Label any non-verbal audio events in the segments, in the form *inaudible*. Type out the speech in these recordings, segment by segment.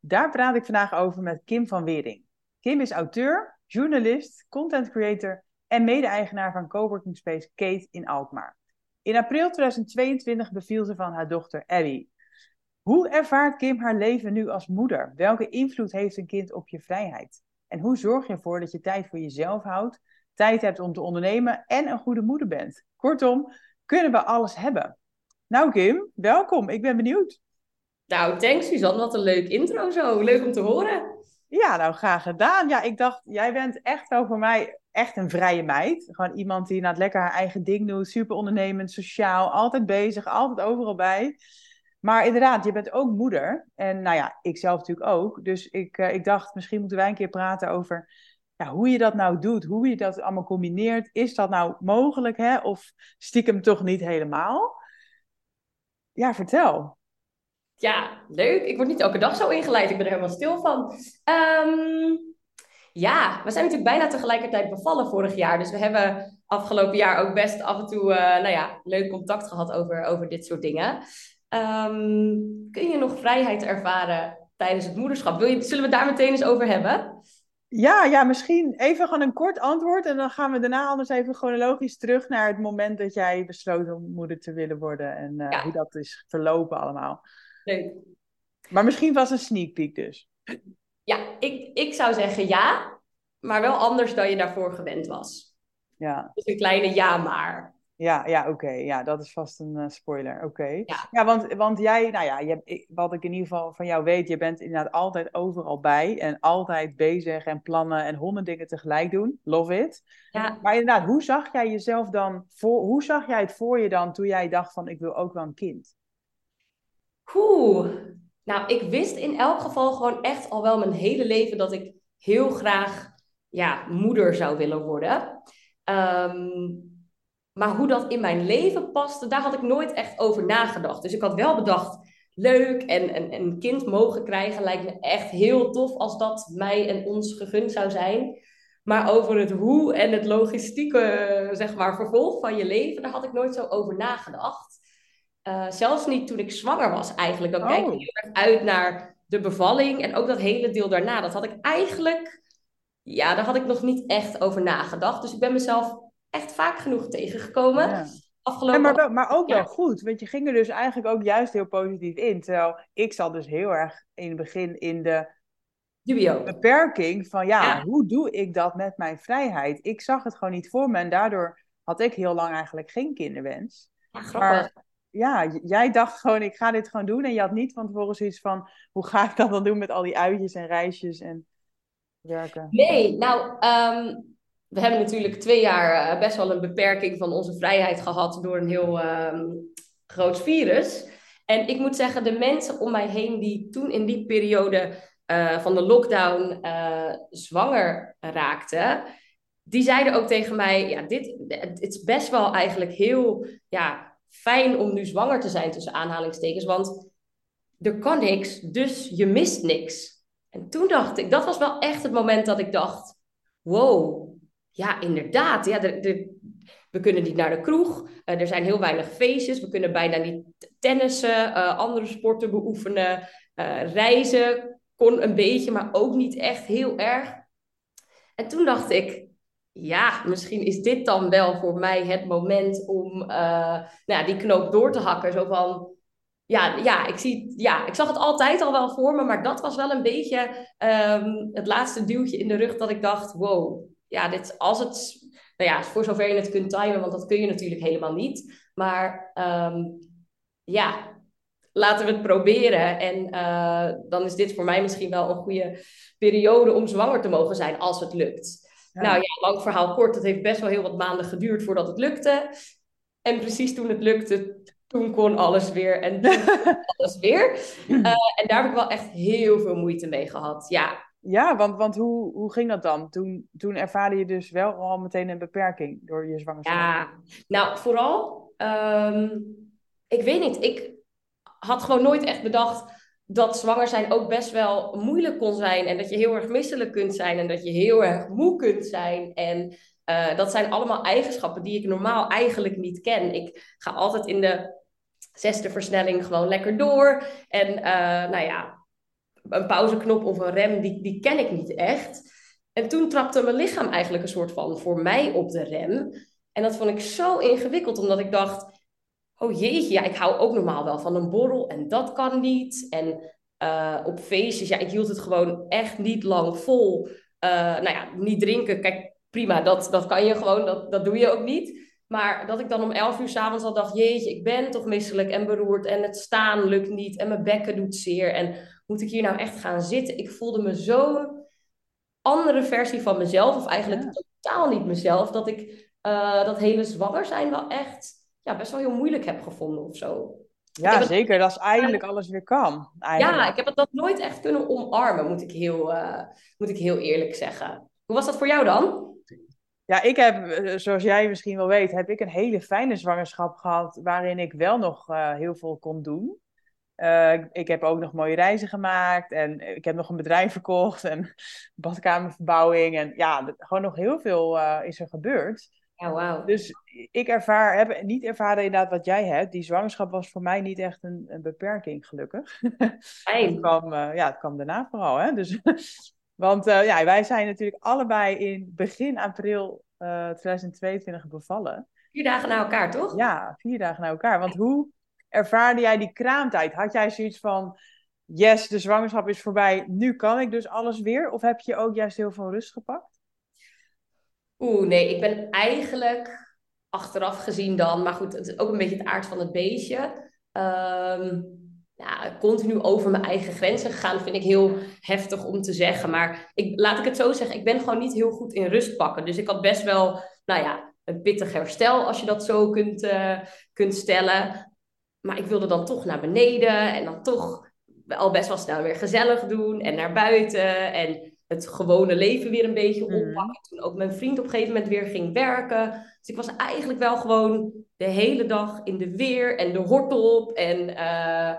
Daar praat ik vandaag over met Kim van Wering. Kim is auteur, journalist, content creator en mede-eigenaar van coworking space Kate in Alkmaar. In april 2022 beviel ze van haar dochter Abby. Hoe ervaart Kim haar leven nu als moeder? Welke invloed heeft een kind op je vrijheid? En hoe zorg je ervoor dat je tijd voor jezelf houdt, tijd hebt om te ondernemen en een goede moeder bent? Kortom, kunnen we alles hebben? Nou Kim, welkom. Ik ben benieuwd. Nou, thanks Suzanne. Wat een leuk intro zo. Leuk om te horen. Ja, nou graag gedaan. Ja, ik dacht, jij bent echt wel voor mij echt een vrije meid. Gewoon iemand die nou lekker haar eigen ding doet. Super ondernemend, sociaal, altijd bezig, altijd overal bij. Maar inderdaad, je bent ook moeder. En nou ja, ik zelf natuurlijk ook. Dus ik, uh, ik dacht, misschien moeten wij een keer praten over ja, hoe je dat nou doet. Hoe je dat allemaal combineert. Is dat nou mogelijk, hè? Of stiekem toch niet helemaal? Ja, vertel. Ja, leuk. Ik word niet elke dag zo ingeleid. Ik ben er helemaal stil van. Um, ja, we zijn natuurlijk bijna tegelijkertijd bevallen vorig jaar. Dus we hebben afgelopen jaar ook best af en toe uh, nou ja, leuk contact gehad over, over dit soort dingen. Um, kun je nog vrijheid ervaren tijdens het moederschap? Wil je, zullen we daar meteen eens over hebben? Ja, ja, misschien even gewoon een kort antwoord. En dan gaan we daarna anders even chronologisch terug naar het moment dat jij besloot om moeder te willen worden. En uh, ja. hoe dat is verlopen allemaal. Leuk. Maar misschien was een sneak peek dus. Ja, ik, ik zou zeggen ja, maar wel anders dan je daarvoor gewend was. Ja. Dus een kleine ja maar. Ja, ja oké. Okay. Ja, dat is vast een uh, spoiler. Oké. Okay. Ja, ja want, want jij, nou ja, je, wat ik in ieder geval van jou weet, je bent inderdaad altijd overal bij en altijd bezig en plannen en honderd dingen tegelijk doen. Love it. Ja. Maar inderdaad, hoe zag jij jezelf dan voor, hoe zag jij het voor je dan toen jij dacht van ik wil ook wel een kind? Oeh, nou, ik wist in elk geval gewoon echt al wel mijn hele leven dat ik heel graag ja, moeder zou willen worden. Um, maar hoe dat in mijn leven paste, daar had ik nooit echt over nagedacht. Dus ik had wel bedacht, leuk en een kind mogen krijgen lijkt me echt heel tof als dat mij en ons gegund zou zijn. Maar over het hoe en het logistieke, zeg maar, vervolg van je leven, daar had ik nooit zo over nagedacht. Uh, zelfs niet toen ik zwanger was eigenlijk. Dan oh. kijk ik heel erg uit naar de bevalling en ook dat hele deel daarna. Dat had ik eigenlijk, ja, daar had ik nog niet echt over nagedacht. Dus ik ben mezelf echt vaak genoeg tegengekomen. Ja. Afgelopen... Ja, maar, maar ook ja. wel goed, want je ging er dus eigenlijk ook juist heel positief in. Terwijl ik zat dus heel erg in het begin in de Dubio. beperking van ja, ja, hoe doe ik dat met mijn vrijheid? Ik zag het gewoon niet voor me en daardoor had ik heel lang eigenlijk geen kinderwens. Ja. Maar ja, jij dacht gewoon, ik ga dit gewoon doen. En je had niet van tevoren zoiets van, hoe ga ik dat dan doen met al die uitjes en reisjes en werken? Nee, nou, um, we hebben natuurlijk twee jaar uh, best wel een beperking van onze vrijheid gehad door een heel um, groot virus. En ik moet zeggen, de mensen om mij heen die toen in die periode uh, van de lockdown uh, zwanger raakten, die zeiden ook tegen mij, ja, dit het is best wel eigenlijk heel, ja, fijn om nu zwanger te zijn tussen aanhalingstekens, want er kan niks, dus je mist niks. En toen dacht ik, dat was wel echt het moment dat ik dacht, wow, ja, inderdaad, ja, we kunnen niet naar de kroeg, uh, er zijn heel weinig feestjes, we kunnen bijna niet tennissen, uh, andere sporten beoefenen, uh, reizen kon een beetje, maar ook niet echt heel erg. En toen dacht ik, ja, misschien is dit dan wel voor mij het moment om uh, nou, die knoop door te hakken. Zo van, ja, ja, ik zie, ja, ik zag het altijd al wel voor me, maar dat was wel een beetje um, het laatste duwtje in de rug dat ik dacht, wow, ja, dit, als het, nou ja, voor zover je het kunt timen, want dat kun je natuurlijk helemaal niet. Maar um, ja, laten we het proberen. En uh, dan is dit voor mij misschien wel een goede periode om zwanger te mogen zijn als het lukt. Ja. Nou ja, lang verhaal kort. Het heeft best wel heel wat maanden geduurd voordat het lukte. En precies toen het lukte, toen kon alles weer. En *laughs* alles weer. Uh, en daar heb ik wel echt heel veel moeite mee gehad. Ja, Ja, want, want hoe, hoe ging dat dan? Toen, toen ervaarde je dus wel al meteen een beperking door je zwangerschap. Ja, nou vooral, ehm, ik weet niet, ik had gewoon nooit echt bedacht dat zwanger zijn ook best wel moeilijk kon zijn. En dat je heel erg misselijk kunt zijn en dat je heel erg moe kunt zijn. En uh, dat zijn allemaal eigenschappen die ik normaal eigenlijk niet ken. Ik ga altijd in de zesde versnelling gewoon lekker door. En uh, nou ja, een pauzeknop of een rem, die, die ken ik niet echt. En toen trapte mijn lichaam eigenlijk een soort van voor mij op de rem. En dat vond ik zo ingewikkeld, omdat ik dacht: oh jeetje, ja, ik hou ook normaal wel van een borrel en dat kan niet. En uh, op feestjes, ja, ik hield het gewoon echt niet lang vol. Uh, nou ja, niet drinken, kijk, prima, dat, dat kan je gewoon, dat, dat doe je ook niet. Maar dat ik dan om elf uur s'avonds al dacht, jeetje, ik ben toch misselijk en beroerd en het staan lukt niet en mijn bekken doet zeer. En moet ik hier nou echt gaan zitten? Ik voelde me zo'n andere versie van mezelf, of eigenlijk totaal niet mezelf, dat ik uh, dat hele zwanger zijn wel echt ja, best wel heel moeilijk heb gevonden of zo. Ja, zeker. Dat is eindelijk alles weer kan. Ja, ik heb het dat nooit echt kunnen omarmen, moet ik, heel, uh, moet ik heel eerlijk zeggen. Hoe was dat voor jou dan? Ja, ik heb, eh, zoals jij misschien wel weet, heb ik een hele fijne zwangerschap gehad, waarin ik wel nog uh, heel veel kon doen. Uh, ik heb ook nog mooie reizen gemaakt en ik heb nog een bedrijf verkocht en *laughs* badkamerverbouwing. En ja, gewoon nog heel veel uh, is er gebeurd. Ja, wow. Dus ik ervaar, heb niet ervaren inderdaad wat jij hebt. Die zwangerschap was voor mij niet echt een, een beperking, gelukkig. *laughs* Fijn. het, kwam, uh, ja, het kwam daarna vooral. Hè? Dus, *laughs* want ja, wij zijn natuurlijk allebei in begin april 2022 bevallen. Vier dagen na elkaar, toch? Ja, vier dagen na elkaar. Want hoe ervaarde jij die kraamtijd? Had jij zoiets van, yes, de zwangerschap is voorbij, nu kan ik dus alles weer? Of heb je ook juist heel veel rust gepakt? Oeh, nee, ik ben eigenlijk achteraf gezien dan, maar goed, het is ook een beetje het aard van het beestje. Um, ja, continu over mijn eigen grenzen gegaan, vind ik heel heftig om te zeggen. Maar ik, laat ik het zo zeggen, ik ben gewoon niet heel goed in rust pakken. Dus ik had best wel, nou ja, een pittig herstel, als je dat zo kunt, uh, kunt stellen. Maar ik wilde dan toch naar beneden en dan toch al best wel snel weer gezellig doen en naar buiten en het gewone leven weer een beetje mhm. oppakken. Toen ook mijn vriend op een gegeven moment weer ging werken. Dus ik was eigenlijk wel gewoon de hele dag in de weer en de hortel op en... Uh,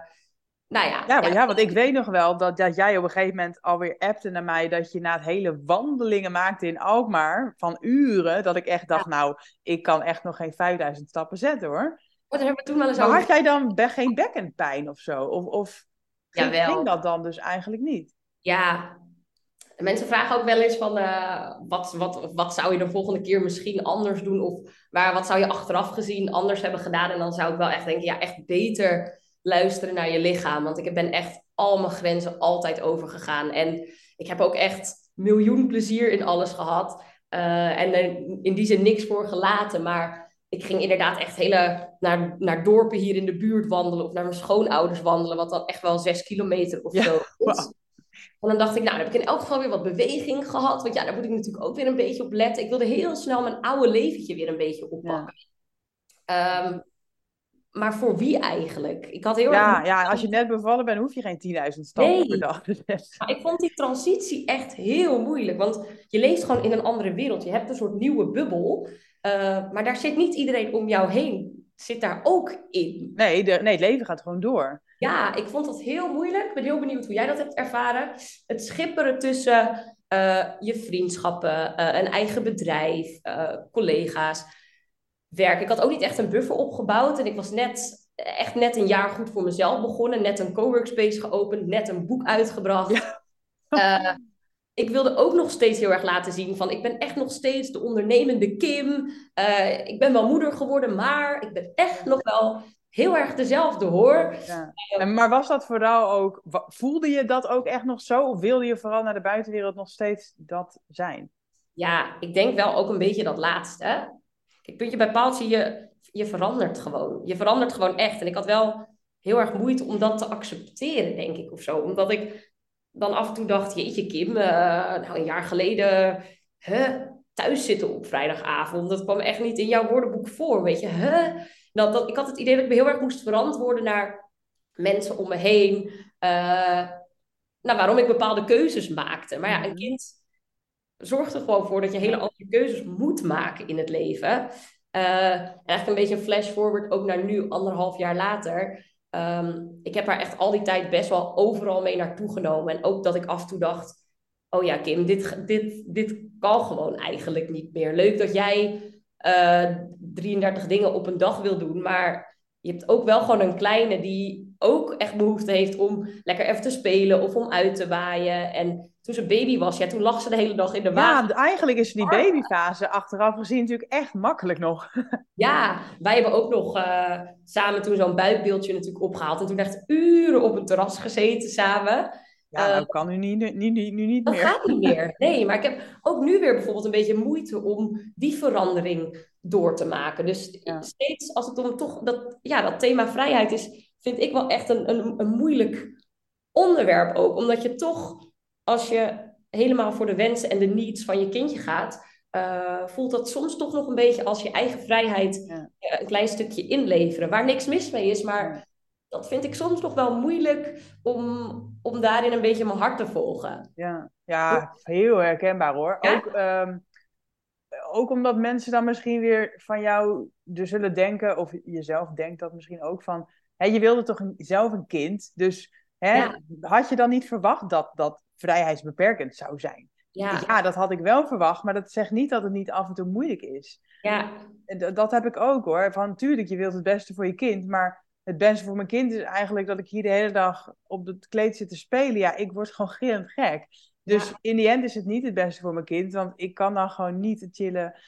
nou ja, ja, ja. ja, want ik weet nog wel dat, dat jij op een gegeven moment alweer appte naar mij dat je na het hele wandelingen maakte in Alkmaar van uren, dat ik echt dacht, nou, ik kan echt nog geen 5000 stappen zetten hoor. Wat hebben we toen wel eens maar had jij dan geen bekkenpijn of zo? Of, of ging, ging dat dan dus eigenlijk niet? Ja, mensen vragen ook wel eens van uh, wat, wat, wat zou je de volgende keer misschien anders doen? Of waar, wat zou je achteraf gezien anders hebben gedaan? En dan zou ik wel echt denken, ja, echt beter luisteren naar je lichaam. Want ik ben echt al mijn grenzen altijd overgegaan. En ik heb ook echt miljoen plezier in alles gehad. Uh, en in die zin niks voor gelaten. Maar ik ging inderdaad echt hele, naar, naar dorpen hier in de buurt wandelen. Of naar mijn schoonouders wandelen. Wat dan echt wel zes kilometer of zo is. En dan dacht ik, nou, dan heb ik in elk geval weer wat beweging gehad. Want ja, daar moet ik natuurlijk ook weer een beetje op letten. Ik wilde heel snel mijn oude leventje weer een beetje oppakken. Ja. Um, maar voor wie eigenlijk? Ik had heel ja, erg... ja, als je net bevallen bent, hoef je geen 10.000 stappen nee. per dag. Ik vond die transitie echt heel moeilijk. Want je leeft gewoon in een andere wereld. Je hebt een soort nieuwe bubbel. Uh, maar daar zit niet iedereen om jou heen. Zit daar ook in. Nee, de, nee, het leven gaat gewoon door. Ja, ik vond dat heel moeilijk. Ik ben heel benieuwd hoe jij dat hebt ervaren. Het schipperen tussen uh, je vriendschappen, uh, een eigen bedrijf, collega's werk. Ik had ook niet echt een buffer opgebouwd en ik was net, echt net een jaar goed voor mezelf begonnen. Net een coworkspace geopend, net een boek uitgebracht. Ik wilde ook nog steeds heel erg laten zien van ik ben echt nog steeds de ondernemende Kim. Ik ben wel moeder geworden, maar ik ben echt nog wel heel erg dezelfde hoor. Ja. En, maar was dat vooral ook, voelde je dat ook echt nog zo? Of wilde je vooral naar de buitenwereld nog steeds dat zijn? Ja, ik denk wel ook een beetje dat laatste. Kijk, puntje bij paaltje, je, je verandert gewoon. Je verandert gewoon echt. En ik had wel heel erg moeite om dat te accepteren, denk ik, of zo. Omdat ik dan af en toe dacht, jeetje Kim, uh, nou een jaar geleden huh, thuis zitten op vrijdagavond. Dat kwam echt niet in jouw woordenboek voor, weet je. Huh? Dat, dat, ik had het idee dat ik me heel erg moest verantwoorden naar mensen om me heen. Uh, nou, waarom ik bepaalde keuzes maakte. Maar ja, een kind zorgt er gewoon voor dat je hele andere keuzes moet maken in het leven. Uh, eigenlijk een beetje een flash forward ook naar nu, anderhalf jaar later. Ehm, ik heb haar echt al die tijd best wel overal mee naartoe genomen. En ook dat ik af en toe dacht, oh ja Kim, dit, dit, dit kan gewoon eigenlijk niet meer. Leuk dat jij uh, eh, 33 dingen op een dag wil doen, maar je hebt ook wel gewoon een kleine die ook echt behoefte heeft om lekker even te spelen of om uit te waaien. En toen ze baby was, ja, toen lag ze de hele dag in de wagen. Ja, eigenlijk is die babyfase achteraf gezien natuurlijk echt makkelijk nog. *laughs* Ja, wij hebben ook nog uh, samen toen zo'n buikbeeldje natuurlijk opgehaald. En toen echt uren op een terras gezeten samen. Ja, dat uh, kan nu niet, nu, nu, nu niet dat meer. Dat gaat niet meer. *laughs* Nee, maar ik heb ook nu weer bijvoorbeeld een beetje moeite om die verandering door te maken. Dus ja. steeds als het om toch dat, ja, dat thema vrijheid is, vind ik wel echt een, een, een moeilijk onderwerp ook. Omdat je toch als je helemaal voor de wensen en de needs van je kindje gaat, uh, voelt dat soms toch nog een beetje als je eigen vrijheid ja. uh, een klein stukje inleveren. Waar niks mis mee is, maar. Dat vind ik soms nog wel moeilijk om, om daarin een beetje mijn hart te volgen. Ja, ja heel herkenbaar hoor. Ook, um, ook omdat mensen dan misschien weer van jou er zullen denken, of jezelf denkt dat misschien ook van, hè, je wilde toch een, zelf een kind, dus hè, had je dan niet verwacht dat dat vrijheidsbeperkend zou zijn. Ja. ja, dat had ik wel verwacht, maar dat zegt niet dat het niet af en toe moeilijk is. Ja. Dat heb ik ook hoor. Van natuurlijk, je wilt het beste voor je kind, maar het beste voor mijn kind is eigenlijk dat ik hier de hele dag op het kleed zit te spelen. Ja, ik word gewoon gillend gek. Dus ja. in die end is het niet het beste voor mijn kind, want ik kan dan gewoon niet een chille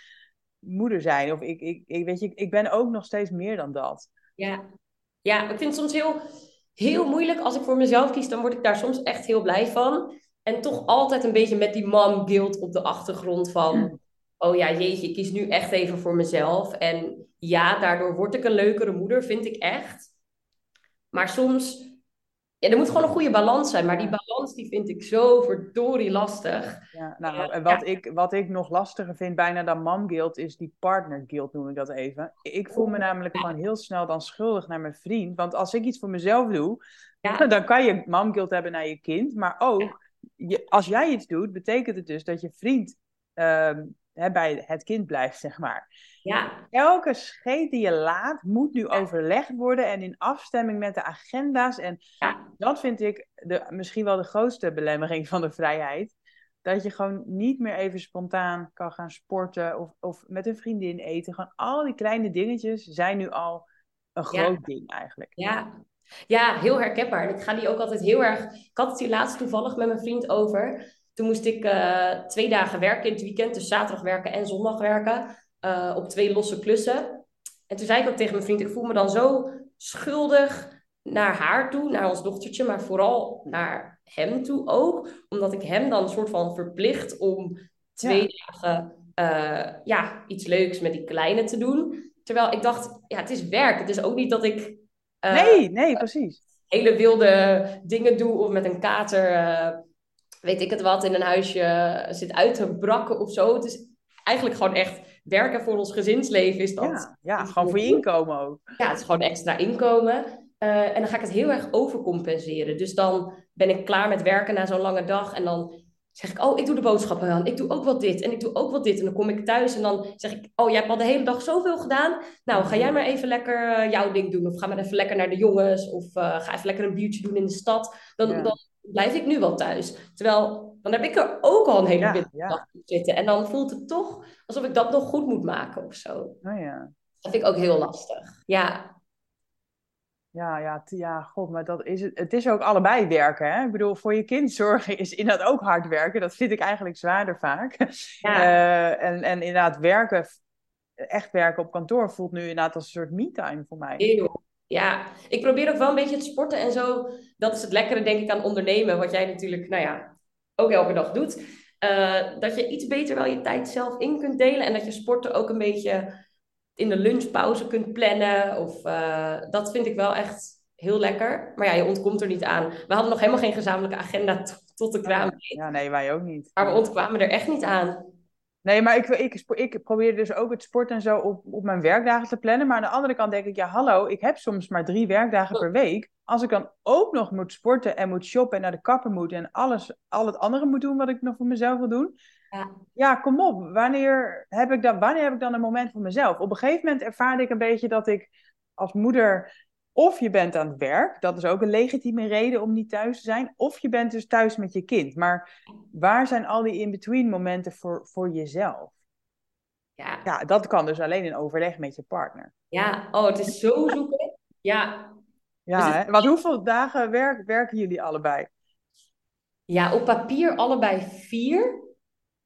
moeder zijn. Of ik, ik, ik weet je, ik ben ook nog steeds meer dan dat. Ja, ja ik vind het soms heel, heel moeilijk. Als ik voor mezelf kies, dan word ik daar soms echt heel blij van. En toch altijd een beetje met die mom guilt op de achtergrond van... Oh ja, jeetje, ik kies nu echt even voor mezelf. En ja, daardoor word ik een leukere moeder, vind ik echt. Maar soms... Ja, er moet gewoon een goede balans zijn. Maar die balans die vind ik zo verdorie lastig. Ja, nou, en wat, ja. ik, wat ik nog lastiger vind bijna dan mom guilt, is die partner guilt, noem ik dat even. Ik voel me namelijk gewoon heel snel dan schuldig naar mijn vriend. Want als ik iets voor mezelf doe, ja. *laughs* dan kan je mom guilt hebben naar je kind. Maar ook je, als jij iets doet, betekent het dus dat je vriend uh, hè, bij het kind blijft, zeg maar. Ja. Elke scheet die je laat, moet nu overlegd worden en in afstemming met de agenda's. En ja. dat vind ik de, misschien wel de grootste belemmering van de vrijheid. Dat je gewoon niet meer even spontaan kan gaan sporten of, of met een vriendin eten. Gewoon al die kleine dingetjes zijn nu al een groot ja. ding eigenlijk. Ja, ja, heel herkenbaar. Ik ga die ook altijd heel erg. Ik had het hier laatst toevallig met mijn vriend over. Toen moest ik uh, twee dagen werken in het weekend, dus zaterdag werken en zondag werken, uh, op twee losse klussen. En toen zei ik ook tegen mijn vriend: Ik voel me dan zo schuldig naar haar toe, naar ons dochtertje, maar vooral naar hem toe ook, omdat ik hem dan een soort van verplicht om twee ja. dagen uh, ja, iets leuks met die kleine te doen. Terwijl ik dacht, ja, het is werk. Het is ook niet dat ik uh, nee, nee, precies. Hele wilde dingen doe of met een kater, weet ik het wat, in een huisje zit uit te brakken of zo. Het is eigenlijk gewoon echt werken voor ons gezinsleven is dat. Ja, ja gewoon voor je inkomen ook. Ja, het is gewoon extra inkomen. Uh, en dan ga ik het heel erg overcompenseren. Dus dan ben ik klaar met werken na zo'n lange dag en dan zeg ik, oh, ik doe de boodschappen aan. Ik doe ook wat dit en ik doe ook wat dit. En dan kom ik thuis en dan zeg ik, oh, jij hebt al de hele dag zoveel gedaan. Nou, ga jij maar even lekker uh, jouw ding doen. Of ga maar even lekker naar de jongens. Of uh, ga even lekker een biertje doen in de stad. Dan, ja. dan blijf ik nu wel thuis. Terwijl, dan heb ik er ook al een hele ja, ja. dag zitten. En dan voelt het toch alsof ik dat nog goed moet maken of zo. Oh, ja. Dat vind ik ook heel lastig. Ja, ja, ja, ja, god, maar dat is het. Het is ook allebei werken. Hè? Ik bedoel, voor je kind zorgen is inderdaad ook hard werken. Dat vind ik eigenlijk zwaarder vaak. Ja. Uh, *laughs* en, en inderdaad, werken, echt werken op kantoor voelt nu inderdaad als een soort me-time voor mij. Heel. Ja, ik probeer ook wel een beetje het sporten en zo. Dat is het lekkere, denk ik, aan ondernemen. Wat jij natuurlijk, nou ja, ook elke dag doet. Uh, dat je iets beter wel je tijd zelf in kunt delen. En dat je sporten ook een beetje in de lunchpauze kunt plannen. Of, uh, dat vind ik wel echt heel lekker. Maar ja, je ontkomt er niet aan. We hadden nog helemaal geen gezamenlijke agenda tot de kraam. Ja, nee, wij ook niet. Maar we ontkwamen er echt niet aan. Nee, maar ik, ik, ik probeer dus ook het sport en zo op, op mijn werkdagen te plannen. Maar aan de andere kant denk ik, ja hallo, ik heb soms maar drie werkdagen per week. Als ik dan ook nog moet sporten en moet shoppen en naar de kapper moet en alles, al het andere moet doen wat ik nog voor mezelf wil doen. Ja, ja kom op. Wanneer heb, ik dan, wanneer heb ik dan een moment voor mezelf? Op een gegeven moment ervaarde ik een beetje dat ik als moeder of je bent aan het werk, dat is ook een legitieme reden om niet thuis te zijn. Of je bent dus thuis met je kind. Maar waar zijn al die in-between momenten voor, voor jezelf? Ja. ja, dat kan dus alleen in overleg met je partner. Ja, oh, het is zo zoeken. Ja. Ja, dus want hoeveel dagen werk, werken jullie allebei? Ja, op papier allebei vier.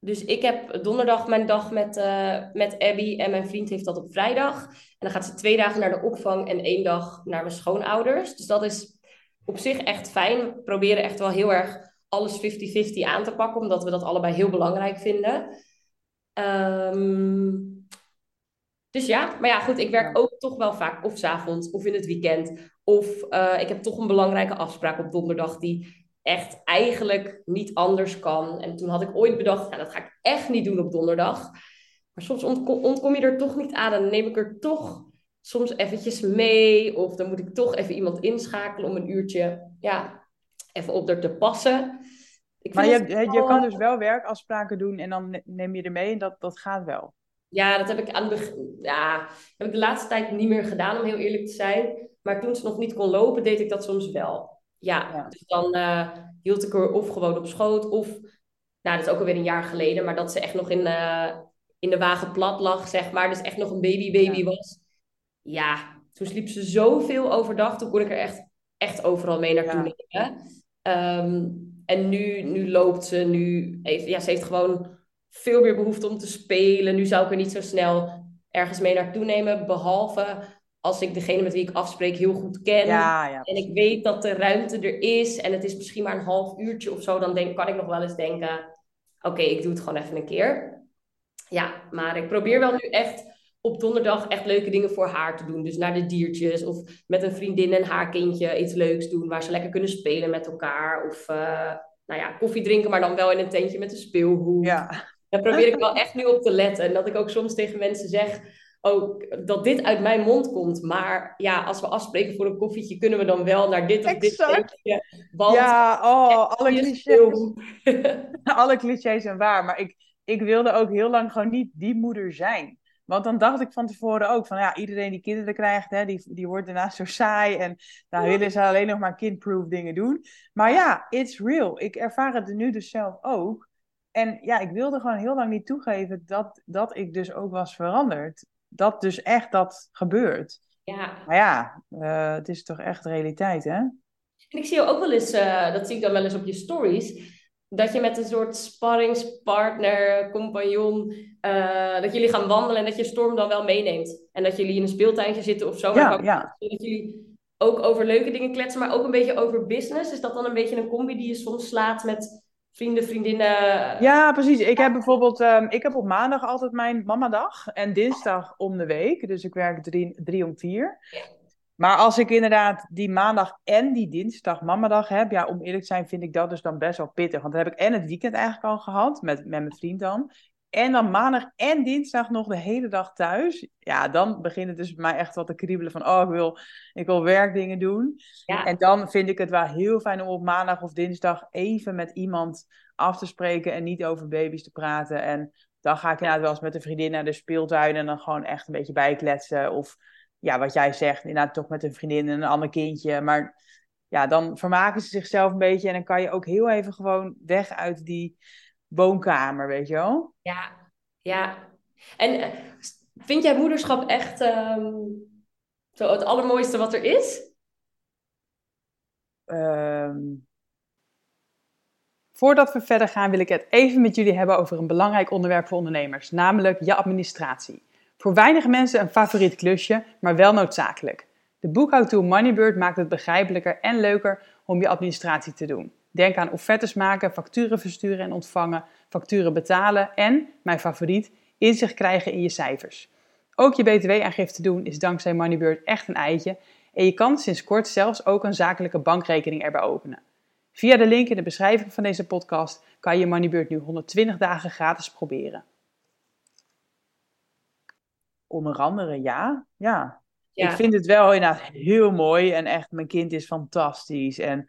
Dus ik heb donderdag mijn dag met, uh, met Abby en mijn vriend heeft dat op vrijdag. En dan gaat ze twee dagen naar de opvang en één dag naar mijn schoonouders. Dus dat is op zich echt fijn. We proberen echt wel heel erg alles 50-50 aan te pakken, omdat we dat allebei heel belangrijk vinden. Um, dus ja, maar ja, goed, ik werk ook toch wel vaak of s avonds of in het weekend. Of uh, ik heb toch een belangrijke afspraak op donderdag die echt eigenlijk niet anders kan. En toen had ik ooit bedacht, nou, dat ga ik echt niet doen op donderdag. Maar soms ontkom, ontkom je er toch niet aan en dan neem ik er toch soms eventjes mee. Of dan moet ik toch even iemand inschakelen om een uurtje ja, even op er te passen. Ik maar je, je kan dus wel werkafspraken doen en dan neem je er mee en dat, dat gaat wel. Ja, dat heb ik aan de Ja, heb ik de laatste tijd niet meer gedaan, om heel eerlijk te zijn. Maar toen ze nog niet kon lopen, deed ik dat soms wel. Ja, dus dan uh, hield ik er of gewoon op schoot, of, nou, dat is ook alweer een jaar geleden, maar dat ze echt nog in, uh, in de wagen plat lag, zeg maar. Dus echt nog een baby-baby was. Ja, toen sliep ze zoveel overdag, toen kon ik er echt, echt overal mee naartoe nemen. Um, en nu, nu loopt ze, nu heeft, ja, ze heeft gewoon veel meer behoefte om te spelen. Nu zou ik er niet zo snel ergens mee naartoe nemen, behalve als ik degene met wie ik afspreek heel goed ken. Ja, ja, en ik weet dat de ruimte er is en het is misschien maar een half uurtje of zo, dan denk, kan ik nog wel eens denken: oké, ik doe het gewoon even een keer. Ja, maar ik probeer wel nu echt op donderdag echt leuke dingen voor haar te doen. Dus naar de diertjes of met een vriendin en haar kindje iets leuks doen waar ze lekker kunnen spelen met elkaar. Of uh, nou ja, koffie drinken, maar dan wel in een tentje met een speelhoed. Ja. Daar probeer ik wel echt nu op te letten. En dat ik ook soms tegen mensen zeg ook dat dit uit mijn mond komt. Maar ja, als we afspreken voor een koffietje, kunnen we dan wel naar dit of exact. dit Want ja, oh, alle clichés. *laughs* alle clichés zijn waar. Maar ik, ik wilde ook heel lang gewoon niet die moeder zijn. Want dan dacht ik van tevoren ook van ja, iedereen die kinderen krijgt, hè, die, die wordt daarna zo saai. En dan willen ze alleen nog maar kindproof dingen doen. Maar ja, it's real. Ik ervaar het nu dus zelf ook. En ja, ik wilde gewoon heel lang niet toegeven dat, dat ik dus ook was veranderd dat dus echt dat gebeurt. Ja. Maar ja, uh, het is toch echt realiteit, hè? En ik zie ook wel eens, uh, dat zie ik dan wel eens op je stories, dat je met een soort sparringspartner, compagnon, uh, dat jullie gaan wandelen en dat je Storm dan wel meeneemt. En dat jullie in een speeltuintje zitten of zo. Ja, ja. Dat jullie ook over leuke dingen kletsen, maar ook een beetje over business. Is dat dan een beetje een combi die je soms slaat met vrienden, vriendinnen. Ja, precies. Ik heb bijvoorbeeld, um, ik heb op maandag altijd mijn mamadag en dinsdag om de week. Dus ik werk drie, drie om vier. Maar als ik inderdaad die maandag en die dinsdag mamadag heb, ja, om eerlijk te zijn vind ik dat dus dan best wel pittig. Want dan heb ik en het weekend eigenlijk al gehad, met, met mijn vriend dan. En dan maandag en dinsdag nog de hele dag thuis. Ja, dan begint het dus bij mij echt wat te kriebelen van... oh, ik wil, ik wil werkdingen doen. Ja. En dan vind ik het wel heel fijn om op maandag of dinsdag... even met iemand af te spreken en niet over baby's te praten. En dan ga ik inderdaad wel eens met een vriendin naar de speeltuin... en dan gewoon echt een beetje bijkletsen. Of ja, wat jij zegt, inderdaad toch met een vriendin en een ander kindje. Maar ja, dan vermaken ze zichzelf een beetje... en dan kan je ook heel even gewoon weg uit die woonkamer, weet je wel? Ja, ja. En eh, vind jij moederschap echt ehm, zo het allermooiste wat er is? Ehm, voordat we verder gaan, wil ik het even met jullie hebben over een belangrijk onderwerp voor ondernemers, namelijk je administratie. Voor weinig mensen een favoriet klusje, maar wel noodzakelijk. De boekhoudtool Moneybird maakt het begrijpelijker en leuker om je administratie te doen. Denk aan offertes maken, facturen versturen en ontvangen, facturen betalen en, mijn favoriet, inzicht krijgen in je cijfers. Ook je btw-aangifte doen is dankzij Moneybird echt een eitje en je kan sinds kort zelfs ook een zakelijke bankrekening erbij openen. Via de link in de beschrijving van deze podcast kan je Moneybird nu 120 dagen gratis proberen. onder andere ja. ja. Ik vind het wel inderdaad heel mooi en echt, mijn kind is fantastisch. En,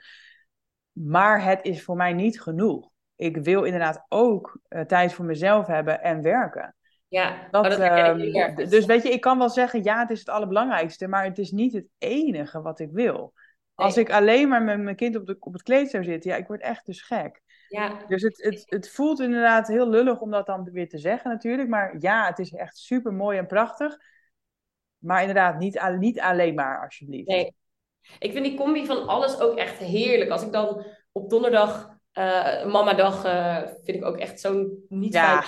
maar het is voor mij niet genoeg. Ik wil inderdaad ook uh, tijd voor mezelf hebben en werken. Ja, dat, dat uh, dus weet je, ik kan wel zeggen, ja, het is het allerbelangrijkste, maar het is niet het enige wat ik wil. Als ik alleen maar met mijn kind op, de, op het kleed zou zitten, ja, ik word echt dus gek. Ja. Dus het, het, het voelt inderdaad heel lullig om dat dan weer te zeggen natuurlijk. Maar ja, het is echt super mooi en prachtig. Maar inderdaad, niet, niet alleen maar alsjeblieft. Nee. Ik vind die combi van alles ook echt heerlijk. Als ik dan op donderdag uh, mamadag uh, vind ik ook echt zo'n niet ja.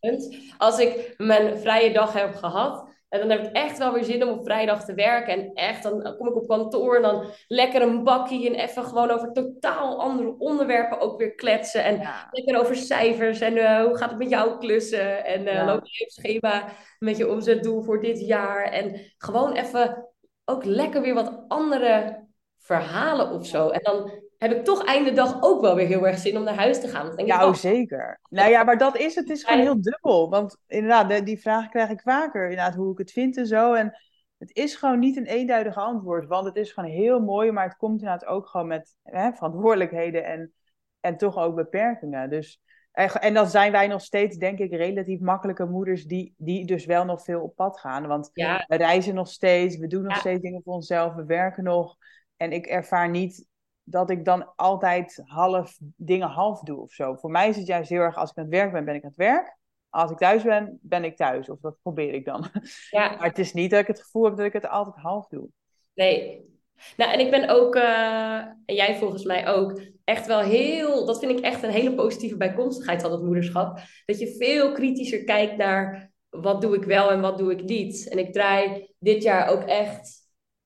fijn Als ik mijn vrije dag heb gehad, en dan heb ik echt wel weer zin om op vrijdag te werken. En echt, dan kom ik op kantoor en dan lekker een bakkie en even gewoon over totaal andere onderwerpen ook weer kletsen. En lekker over cijfers en uh, hoe gaat het met jouw klussen? En ja. loop je schema met je omzetdoel voor dit jaar? En gewoon even ook lekker weer wat andere verhalen of zo. En dan heb ik toch einde dag ook wel weer heel erg zin om naar huis te gaan. denk ja, oh, zeker. Nou ja, maar dat is het. is gewoon heel dubbel. Want inderdaad, die vraag krijg ik vaker. Inderdaad, hoe ik het vind en zo. En het is gewoon niet een eenduidig antwoord. Want het is gewoon heel mooi. Maar het komt inderdaad ook gewoon met hè, verantwoordelijkheden en, en toch ook beperkingen. Dus, en dan zijn wij nog steeds, denk ik, relatief makkelijke moeders die, die dus wel nog veel op pad gaan. Want we reizen nog steeds, we doen nog steeds dingen voor onszelf, we werken nog. En ik ervaar niet dat ik dan altijd half dingen half doe of zo. Voor mij is het juist heel erg, als ik aan het werk ben, ben ik aan het werk. Als ik thuis ben, ben ik thuis. Of dat probeer ik dan. Ja. *laughs* Maar het is niet dat ik het gevoel heb dat ik het altijd half doe. Nee. Nou, en ik ben ook, uh, en jij volgens mij ook, echt wel heel, dat vind ik echt een hele positieve bijkomstigheid van het moederschap. Dat je veel kritischer kijkt naar wat doe ik wel en wat doe ik niet. En ik draai dit jaar ook echt,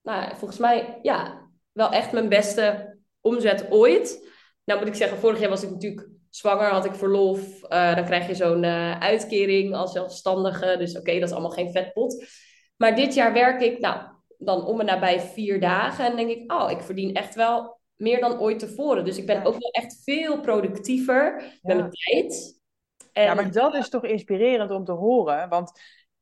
nou, volgens mij, ja, wel echt mijn beste omzet ooit. Nou moet ik zeggen, vorig jaar was ik natuurlijk zwanger, had ik verlof. Uh, dan krijg je zo'n uh, uitkering als zelfstandige. Dus oké, dat is allemaal geen vetpot. Maar dit jaar werk ik, nou, dan om en nabij vier dagen. En denk ik, oh, ik verdien echt wel meer dan ooit tevoren. Dus ik ben ook wel echt veel productiever met mijn tijd. En... Ja, maar dat is toch inspirerend om te horen. Want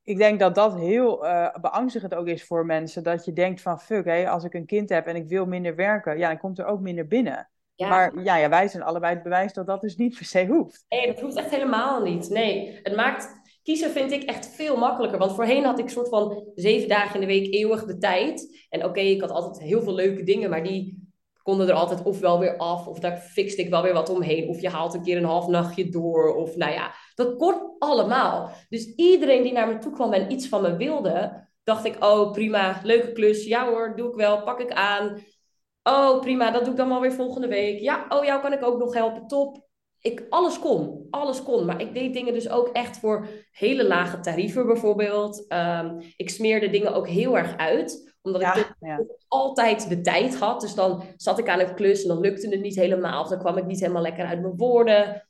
ik denk dat dat heel uh, beangstigend ook is voor mensen. Dat je denkt van fuck, hé, als ik een kind heb en ik wil minder werken, ja, dan komt er ook minder binnen. Maar ja, ja, wij zijn allebei het bewijs dat dat dus niet per se hoeft. Nee, dat hoeft echt helemaal niet. Nee, het maakt kiezen vind ik echt veel makkelijker. Want voorheen had ik soort van zeven dagen in de week eeuwig de tijd. En oké, ik had altijd heel veel leuke dingen, maar die konden er altijd of wel weer af, of daar fixte ik wel weer wat omheen. Of je haalt een keer een half nachtje door, of nou ja, dat kon allemaal. Dus iedereen die naar me toe kwam en iets van me wilde, dacht ik, oh prima, leuke klus, ja hoor, doe ik wel, pak ik aan. Oh prima, dat doe ik dan wel weer volgende week. Ja, oh jou kan ik ook nog helpen, top. Ik, alles kon, alles kon. Maar ik deed dingen dus ook echt voor hele lage tarieven bijvoorbeeld. Um, ik smeerde dingen ook heel erg uit omdat ik altijd de tijd had. Dus dan zat ik aan een klus en dan lukte het niet helemaal. Of dan kwam ik niet helemaal lekker uit mijn woorden.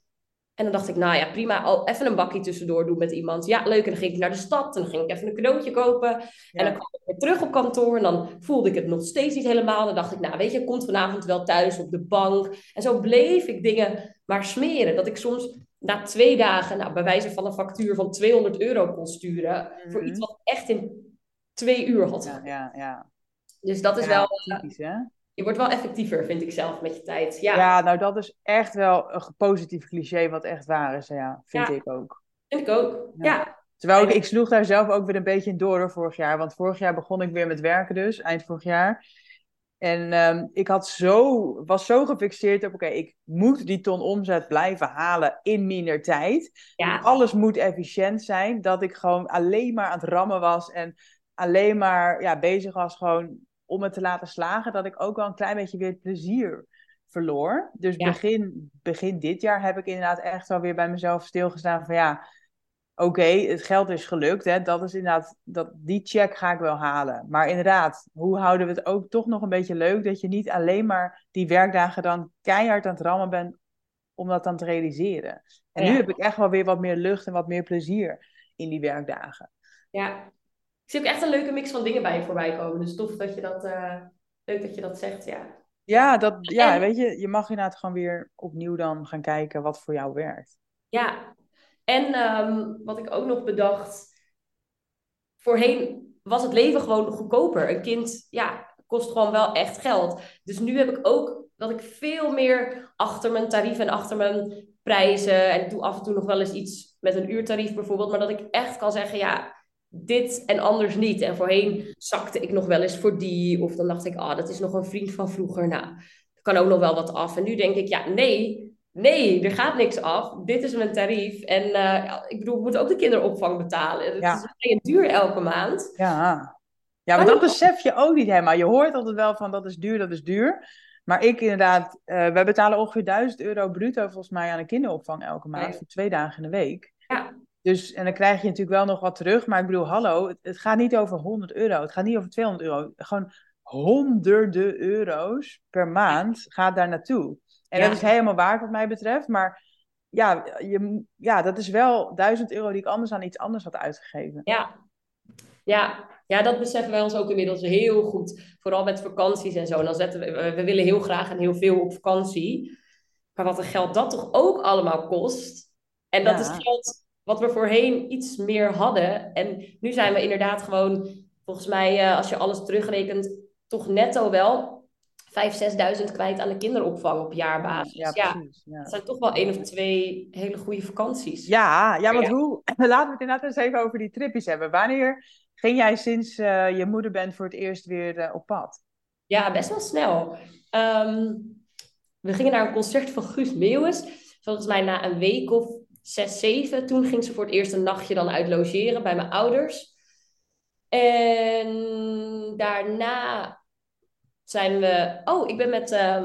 En dan dacht ik, nou ja, prima, oh, even een bakje tussendoor doen met iemand. Ja, leuk. En dan ging ik naar de stad en dan ging ik even een cadeautje kopen. En dan kwam ik weer terug op kantoor en dan voelde ik het nog steeds niet helemaal. Dan dacht ik, nou weet je, komt vanavond wel thuis op de bank. En zo bleef ik dingen maar smeren. Dat ik soms na twee dagen, nou, bij wijze van een factuur van 200 euro kon sturen. Voor mhm. iets wat echt in twee uur had. Ja, ja, ja. Dus dat is wel... Eh, typisch, hè? Je wordt wel effectiever, vind ik zelf, met je tijd. Ja, ja nou dat is echt wel een positief cliché wat echt waar is. Ja, vind ik ook. Vind ik ook, ja. Terwijl ik, ik sloeg daar zelf ook weer een beetje in door vorig jaar. Want vorig jaar begon ik weer met werken dus, eind vorig jaar. En um, ik had zo, was zo gefixeerd op, oké, ik moet die ton omzet blijven halen in minder tijd. Ja. Alles moet efficiënt zijn, dat ik gewoon alleen maar aan het rammen was en alleen maar ja, bezig was gewoon om het te laten slagen, dat ik ook wel een klein beetje weer plezier verloor. Dus begin, begin dit jaar heb ik inderdaad echt wel weer bij mezelf stilgestaan van ja, oké, het geld is gelukt. Hè, dat is inderdaad, dat, die check ga ik wel halen. Maar inderdaad, hoe houden we het ook toch nog een beetje leuk dat je niet alleen maar die werkdagen dan keihard aan het rammen bent om dat dan te realiseren. En nu heb ik echt wel weer wat meer lucht en wat meer plezier in die werkdagen. Ja, zie ook echt een leuke mix van dingen bij je voorbij komen. Dus tof dat je dat, uh, leuk dat je dat zegt, ja. Ja, dat, ja weet je, je mag inderdaad gewoon weer opnieuw dan gaan kijken wat voor jou werkt. Ja, en um, wat ik ook nog bedacht, voorheen was het leven gewoon goedkoper. Een kind, ja, kost gewoon wel echt geld. Dus nu heb ik ook dat ik veel meer achter mijn tarief en achter mijn prijzen. En ik doe af en toe nog wel eens iets met een uurtarief bijvoorbeeld. Maar dat ik echt kan zeggen, ja, dit en anders niet. En voorheen zakte ik nog wel eens voor die. Of dan dacht ik, ah, dat is nog een vriend van vroeger. Nou, kan ook nog wel wat af. En nu denk ik, ja, nee, nee, er gaat niks af. Dit is mijn tarief. En uh, ik bedoel, ik moet ook de kinderopvang betalen. Het ja. is duur elke maand. Ja, ja maar dat besef je ook niet helemaal. Je hoort altijd wel van dat is duur, dat is duur. Maar ik inderdaad, uh, wij betalen ongeveer 1000 euro bruto volgens mij aan de kinderopvang elke maand. Voor twee dagen in de week. Ja. Dus, en dan krijg je natuurlijk wel nog wat terug. Maar ik bedoel, hallo, het, het gaat niet over 100 euro. Het gaat niet over 200 euro. Gewoon honderden euro's per maand gaat daar naartoe. En dat is helemaal waar wat mij betreft. Maar ja, je, ja, dat is wel 1000 euro die ik anders aan iets anders had uitgegeven. Ja, ja. ja dat beseffen wij ons ook inmiddels heel goed. Vooral met vakanties en zo. dan zetten we, we willen heel graag en heel veel op vakantie. Maar wat een geld dat toch ook allemaal kost. En dat is geld wat we voorheen iets meer hadden. En nu zijn we inderdaad gewoon, volgens mij, eh, als je alles terugrekent, toch netto wel 5.000, 6.000 kwijt aan de kinderopvang op jaarbasis. Ja, precies. Ja. Dat zijn toch wel één of twee hele goede vakanties. Ja, ja want hoe... *laughs* Laten we het inderdaad eens even over die tripjes hebben. Wanneer ging jij sinds uh, je moeder bent voor het eerst weer uh, op pad? Ja, best wel snel. Um, we gingen naar een concert van Guus Meeuwis. Volgens mij na een week of zes, zeven. Toen ging ze voor het eerst een nachtje dan uit logeren bij mijn ouders. En daarna zijn we. Oh, ik ben met uh,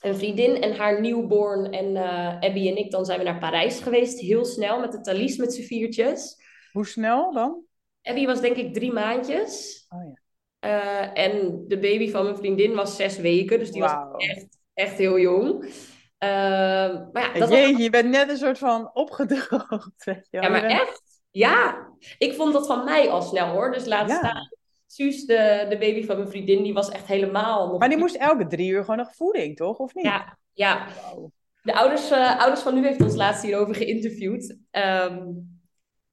een vriendin en haar nieuwborn en uh, Abby en ik. Dan zijn we naar Parijs geweest. Heel snel met de Thalys met z'n viertjes. Hoe snel dan? Abby was denk ik drie maandjes. Oh ja. Uh, en de baby van mijn vriendin was zes weken. Dus die was echt, echt heel jong. maar ja, dat was... je bent net een soort van opgedroogd. *laughs* Weet je Ja, maar echt. Ja, ik vond dat van mij al snel hoor. Dus laat staan Suus, de, de baby van mijn vriendin, die was echt helemaal... Nog maar die moest elke drie uur gewoon nog voeding, toch? Of niet? Ja, ja. De ouders, uh, ouders van nu heeft ons laatst hierover geïnterviewd. Ehm,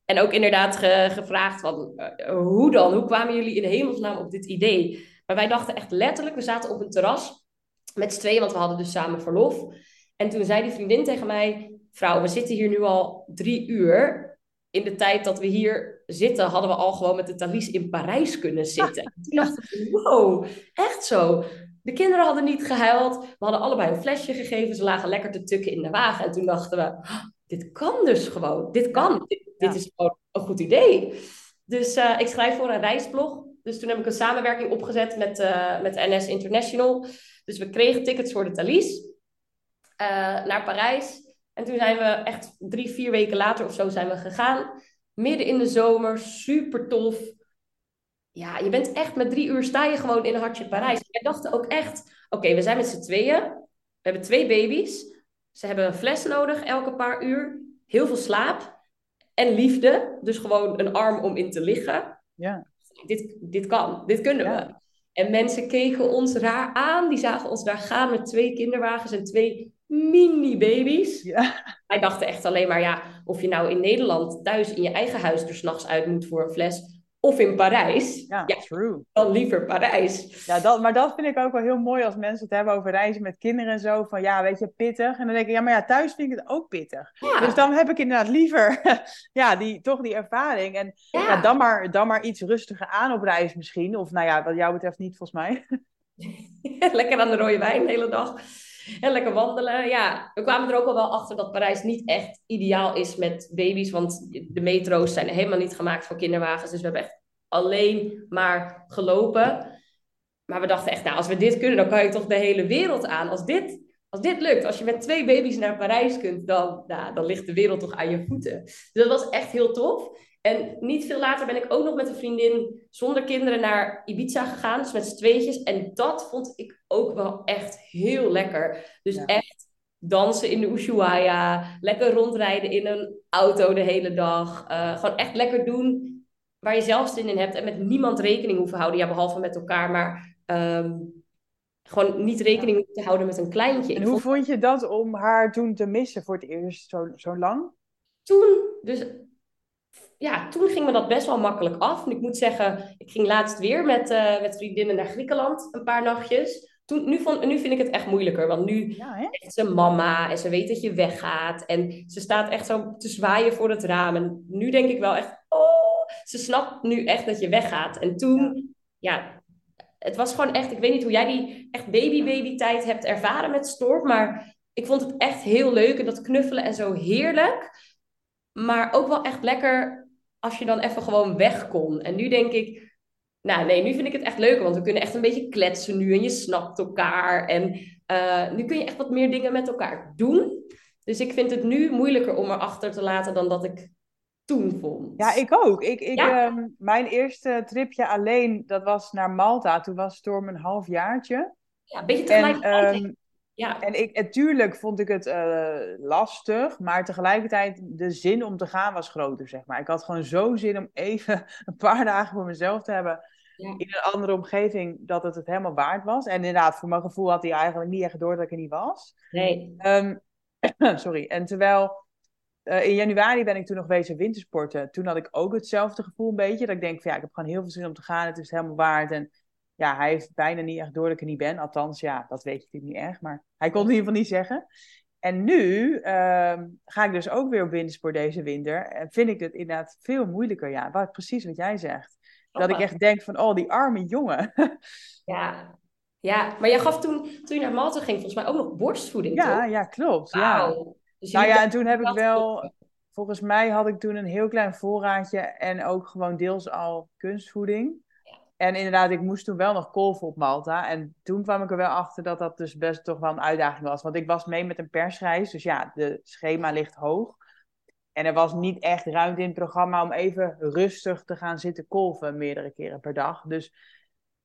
en ook inderdaad gevraagd van, uh, hoe dan? Hoe kwamen jullie in hemelsnaam op dit idee? Maar wij dachten echt letterlijk, we zaten op een terras met z'n tweeën, want we hadden dus samen verlof. En toen zei die vriendin tegen mij, vrouw, we zitten hier nu al drie uur in de tijd dat we hier zitten, hadden we al gewoon met de Thalys in Parijs kunnen zitten. *laughs* Toen dacht ik, wow, echt zo. De kinderen hadden niet gehuild. We hadden allebei een flesje gegeven. Ze lagen lekker te tukken in de wagen. En toen dachten we, oh, dit kan dus gewoon. Dit kan. Dit, is gewoon een goed idee. Dus uh, ik schrijf voor een reisblog. Dus toen heb ik een samenwerking opgezet met, uh, met NS International. Dus we kregen tickets voor de Thalys uh, naar Parijs. En toen zijn we echt drie, vier weken later of zo zijn we gegaan. Midden in de zomer, super tof. Ja, je bent echt met drie uur sta je gewoon in een hartje Parijs. Wij dachten ook echt, oké, we zijn met z'n tweeën. We hebben twee baby's. Ze hebben een fles nodig elke paar uur. Heel veel slaap. En liefde. Dus gewoon een arm om in te liggen. Ja. Dit, dit kan, dit kunnen we. En mensen keken ons raar aan. Die zagen ons daar gaan met twee kinderwagens en twee mini-baby's. Ja. Wij dachten echt alleen maar, ja, of je nou in Nederland thuis in je eigen huis er s'nachts uit moet voor een fles, of in Parijs. Ja, true. Dan liever Parijs. Ja, dat, maar dat vind ik ook wel heel mooi als mensen het hebben over reizen met kinderen en zo. Van ja, weet je, pittig. En dan denk ik, ja, maar ja, thuis vind ik het ook pittig. Dus dan heb ik inderdaad liever, *laughs* ja, die, toch die ervaring. En ja. dan, maar, dan maar iets rustiger aan op reis misschien. Of nou ja, wat jou betreft niet, volgens mij. *laughs* Lekker aan de rode wijn de hele dag. En lekker wandelen. Ja, we kwamen er ook al wel achter dat Parijs niet echt ideaal is met baby's. Want de metro's zijn helemaal niet gemaakt voor kinderwagens. Dus we hebben echt alleen maar gelopen. Maar we dachten echt, nou, als we dit kunnen, dan kan je toch de hele wereld aan. Als dit, als dit lukt, als je met twee baby's naar Parijs kunt, dan, nou, dan ligt de wereld toch aan je voeten. Dus dat was echt heel tof. En niet veel later ben ik ook nog met een vriendin zonder kinderen naar Ibiza gegaan. Dus met z'n tweetjes. En dat vond ik ook wel echt heel lekker. Dus echt dansen in de Ushuaia. Lekker rondrijden in een auto de hele dag. Uh, gewoon echt lekker doen waar je zelf zin in hebt. En met niemand rekening hoeven houden. Ja, behalve met elkaar. Maar um, gewoon niet rekening te houden met een kleintje. En hoe vond... je dat om haar toen te missen voor het eerst zo, zo lang? Toen, dus ja, toen ging me dat best wel makkelijk af. En ik moet zeggen, ik ging laatst weer met, uh, met vriendinnen naar Griekenland een paar nachtjes. Toen, nu, vond, nu vind ik het echt moeilijker, want nu ja, is ze mama en ze weet dat je weggaat. En ze staat echt zo te zwaaien voor het raam. En nu denk ik wel echt, oh, ze snapt nu echt dat je weggaat. En toen, ja, het was gewoon echt, ik weet niet hoe jij die echt baby-baby tijd hebt ervaren met Storm, maar ik vond het echt heel leuk en dat knuffelen en zo heerlijk. Maar ook wel echt lekker als je dan even gewoon weg kon. En nu denk ik, nou nee, nu vind ik het echt leuk, want we kunnen echt een beetje kletsen nu en je snapt elkaar. En uh, nu kun je echt wat meer dingen met elkaar doen. Dus ik vind het nu moeilijker om erachter te laten dan dat ik toen vond. Ja, ik ook. Ik, ik, ehm, mijn eerste tripje alleen, dat was naar Malta. Toen was Storm een half jaartje. Ja, een beetje tegelijkertijd. Um, ja. En ik, natuurlijk vond ik het uh, lastig, maar tegelijkertijd de zin om te gaan was groter, zeg maar. Ik had gewoon zo zin om even *laughs* een paar dagen voor mezelf te hebben in een andere omgeving, dat het het helemaal waard was. En inderdaad, voor mijn gevoel had hij eigenlijk niet echt door dat ik er niet was. Nee. Um, *clears throat* sorry. En terwijl uh, in januari ben ik toen nog wezen wintersporten. Toen had ik ook hetzelfde gevoel een beetje. Dat ik denk van ja, ik heb gewoon heel veel zin om te gaan. Het is helemaal waard. En ja, hij heeft bijna niet echt door dat ik er niet ben. Althans, ja, dat weet je natuurlijk niet echt. Maar hij kon het in ieder geval niet zeggen. En nu uh, ga ik dus ook weer op wintersport deze winter. En vind ik het inderdaad veel moeilijker. Ja, wat, precies wat jij zegt. Dat ik echt denk van, oh, die arme jongen. *laughs* ja. ja, maar jij gaf toen, toen je naar Malta ging, volgens mij ook nog borstvoeding, Ja, toch? ja, klopt. Ja. Dus nou ja, en toen heb ik wel... Volgens mij had ik toen een heel klein voorraadje en ook gewoon deels al kunstvoeding. En inderdaad, ik moest toen wel nog kolven op Malta. En toen kwam ik er wel achter dat dat dus best toch wel een uitdaging was. Want ik was mee met een persreis. Dus ja, de schema ligt hoog. En er was niet echt ruimte in het programma om even rustig te gaan zitten kolven meerdere keren per dag. Dus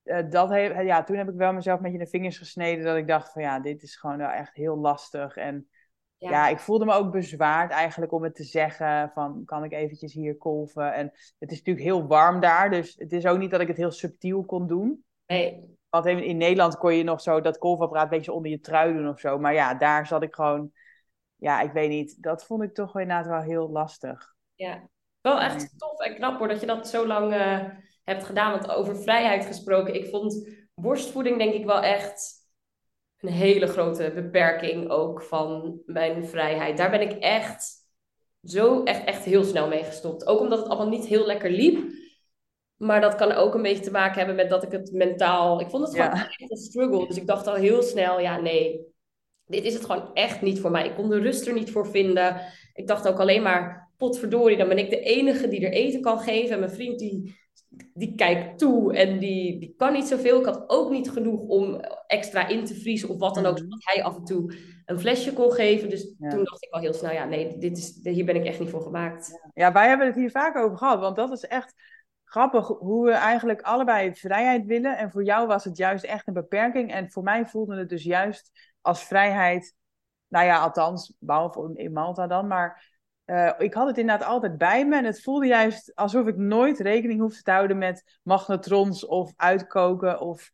uh, dat heeft, ja, toen heb ik wel mezelf met je de vingers gesneden. Dat ik dacht van ja, dit is gewoon wel echt heel lastig. En ja. ik voelde me ook bezwaard eigenlijk om het te zeggen van kan ik eventjes hier kolven. En het is natuurlijk heel warm daar, dus het is ook niet dat ik het heel subtiel kon doen. Nee. Want in Nederland kon je nog zo dat kolfapparaat een beetje onder je trui doen of zo. Maar ja, daar zat ik gewoon, ja, ik weet niet. Dat vond ik toch inderdaad wel heel lastig. Ja, wel echt tof en knap hoor dat je dat zo lang uh, hebt gedaan. Want over vrijheid gesproken, ik vond borstvoeding denk ik wel echt een hele grote beperking ook van mijn vrijheid. Daar ben ik echt zo echt, echt heel snel mee gestopt. Ook omdat het allemaal niet heel lekker liep. Maar dat kan ook een beetje te maken hebben met dat ik het mentaal... Ik vond het gewoon echt een struggle. Dus ik dacht al heel snel, ja nee, dit is het gewoon echt niet voor mij. Ik kon de rust er niet voor vinden. Ik dacht ook alleen maar, potverdorie, dan ben ik de enige die er eten kan geven. En mijn vriend die die kijkt toe en die, die kan niet zoveel. Ik had ook niet genoeg om extra in te vriezen of wat dan ook, mhm. zodat hij af en toe een flesje kon geven. Dus toen dacht ik al heel snel, ja, nee, dit is, hier ben ik echt niet voor gemaakt. Ja, wij hebben het hier vaak over gehad, want dat is echt grappig hoe we eigenlijk allebei vrijheid willen. En voor jou was het juist echt een beperking. En voor mij voelde het dus juist als vrijheid, nou ja, althans, behalve in Malta dan, maar uh, ik had het inderdaad altijd bij me en het voelde juist alsof ik nooit rekening hoefde te houden met magnetrons of uitkoken of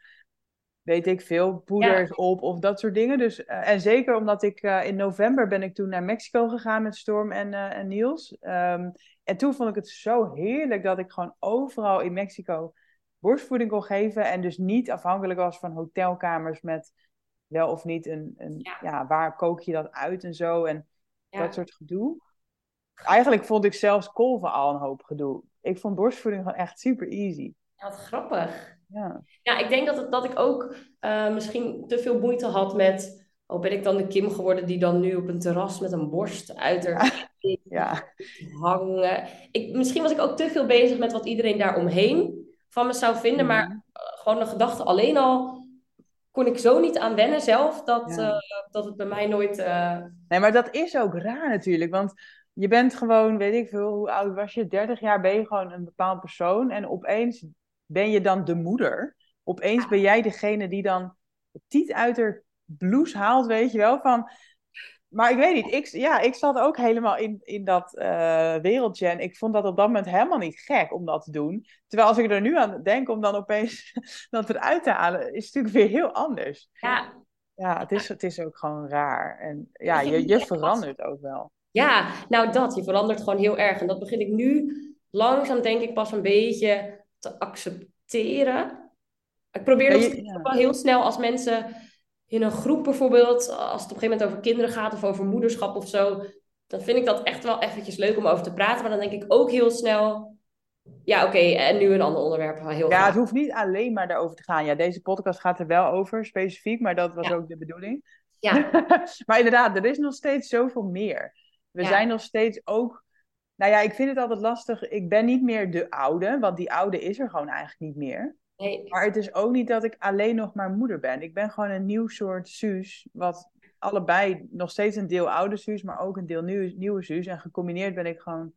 weet ik veel, poeders op of dat soort dingen. Dus, uh, en zeker omdat ik uh, in november ben ik toen naar Mexico gegaan met Storm en, en Niels. Um, en toen vond ik het zo heerlijk dat ik gewoon overal in Mexico borstvoeding kon geven en dus niet afhankelijk was van hotelkamers met wel of niet een, een ja. ja waar kook je dat uit en zo en dat soort gedoe. Eigenlijk vond ik zelfs kolven al een hoop gedoe. Ik vond borstvoeding gewoon echt super easy. Ja, wat grappig. Ja, ja ik denk dat, het, dat ik ook uh, misschien te veel moeite had met... Oh, ben ik dan de Kim geworden die dan nu op een terras met een borst uit haar *laughs* ja. *laughs* hangen? Ik, misschien was ik ook te veel bezig met wat iedereen daaromheen van me zou vinden. Maar uh, gewoon de gedachte alleen al kon ik zo niet aan wennen zelf, dat, ja. uh, dat het bij mij nooit... Nee, maar dat is ook raar natuurlijk, want je bent gewoon, weet ik veel, hoe oud was je? 30 jaar ben je gewoon een bepaald persoon. En opeens ben je dan de moeder. Opeens ben jij degene die dan het tiet uit haar blouse haalt, weet je wel. Van, maar ik weet niet, ik, ja, ik zat ook helemaal in, in dat uh, wereldje. En ik vond dat op dat moment helemaal niet gek om dat te doen. Terwijl als ik er nu aan denk om dan opeens *laughs* dat eruit te halen, is het natuurlijk weer heel anders. Ja, ja het, is, het is ook gewoon raar. En ja, je, je verandert ook wel. Ja, nou dat. Je verandert gewoon heel erg. En dat begin ik nu langzaam denk ik pas een beetje te accepteren. Ik probeer ook wel heel snel als mensen in een groep bijvoorbeeld, als het op een gegeven moment over kinderen gaat of over moederschap of zo, dan vind ik dat echt wel eventjes leuk om over te praten. Maar dan denk ik ook heel snel, ja oké, en nu een ander onderwerp. Heel ja, het hoeft niet alleen maar daarover te gaan. Ja, deze podcast gaat er wel over, specifiek, maar dat was ook de bedoeling. Ja. *laughs* maar inderdaad, er is nog steeds zoveel meer. We zijn nog steeds ook nou ja, ik vind het altijd lastig. Ik ben niet meer de oude, want die oude is er gewoon eigenlijk niet meer. Nee. Maar het is ook niet dat ik alleen nog maar moeder ben. Ik ben gewoon een nieuw soort Suus, wat allebei nog steeds een deel oude Suus, maar ook een deel nieuw, nieuwe Suus. En gecombineerd ben ik gewoon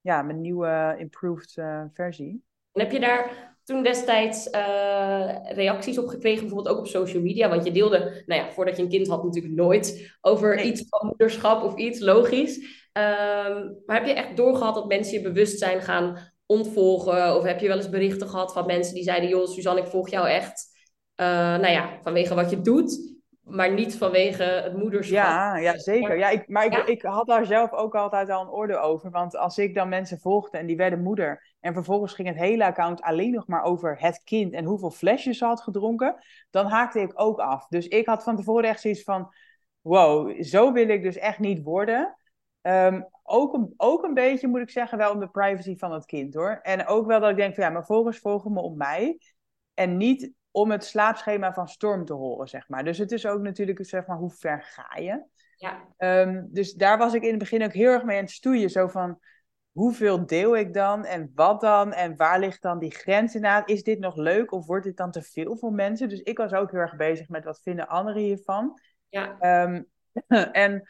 ja, mijn nieuwe improved uh, versie. En heb je daar toen destijds uh, reacties op gekregen, bijvoorbeeld ook op social media? Want je deelde, nou ja, voordat je een kind had, natuurlijk nooit over iets van moederschap of iets, logisch. Um, maar heb je echt doorgehad dat mensen je bewustzijn gaan ontvolgen? Of heb je wel eens berichten gehad van mensen die zeiden: Joh, Suzanne, ik volg jou echt. Uh, nou ja, vanwege wat je doet, maar niet vanwege het moederschap. Ja, ja zeker. Ja, ik, maar ik, ik had daar zelf ook altijd al een orde over. Want als ik dan mensen volgde en die werden moeder. En vervolgens ging het hele account alleen nog maar over het kind en hoeveel flesjes ze had gedronken. Dan haakte ik ook af. Dus ik had van tevoren echt zoiets van: wow, zo wil ik dus echt niet worden. Um, ook, een, ook een beetje, moet ik zeggen, wel om de privacy van het kind hoor. En ook wel dat ik denk van ja, mijn volgers volgen me op mij. En niet om het slaapschema van Storm te horen, zeg maar. Dus het is ook natuurlijk, zeg maar, hoe ver ga je? Ja. Um, dus daar was ik in het begin ook heel erg mee aan het stoeien. Zo van, hoeveel deel ik dan? En wat dan? En waar ligt dan die grens inderdaad? Is dit nog leuk of wordt dit dan te veel voor mensen? Dus ik was ook heel erg bezig met wat vinden anderen hiervan. Ja. Um, *laughs* en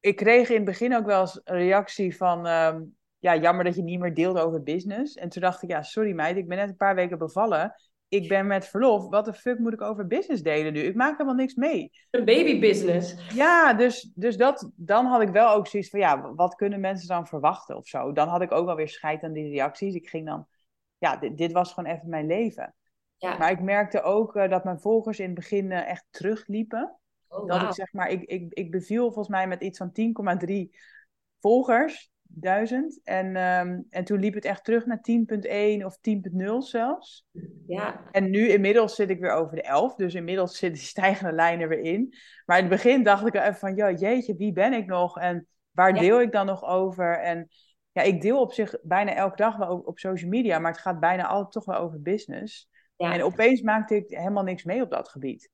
ik kreeg in het begin ook wel eens een reactie van... Ehm, ja, jammer dat je niet meer deelt over business. En toen dacht ik, ja, sorry meid, ik ben net een paar weken bevallen. Ik ben met verlof. Wat de fuck moet ik over business delen nu? Ik maak helemaal niks mee. Een babybusiness. Ja, dus, dus dat, dan had ik wel ook zoiets van, ja, wat kunnen mensen dan verwachten of zo? Dan had ik ook wel weer scheid aan die reacties. Ik ging dan, ja, dit, dit was gewoon even mijn leven. Ja. Maar ik merkte ook uh, dat mijn volgers in het begin uh, echt terugliepen. Oh, dat ik zeg maar, ik, ik, ik beviel volgens mij met iets van 10,3 volgers, duizend. En, um, en toen liep het echt terug naar 10,1 of 10,0 zelfs. Ja. En nu inmiddels zit ik weer over de 11, dus inmiddels zit die stijgende lijn er weer in. Maar in het begin dacht ik even van, ja, jeetje, wie ben ik nog? En waar deel ik dan nog over? En ja, ik deel op zich bijna elke dag wel op, op social media, maar het gaat bijna altijd toch wel over business. Ja. En opeens maakte ik helemaal niks mee op dat gebied.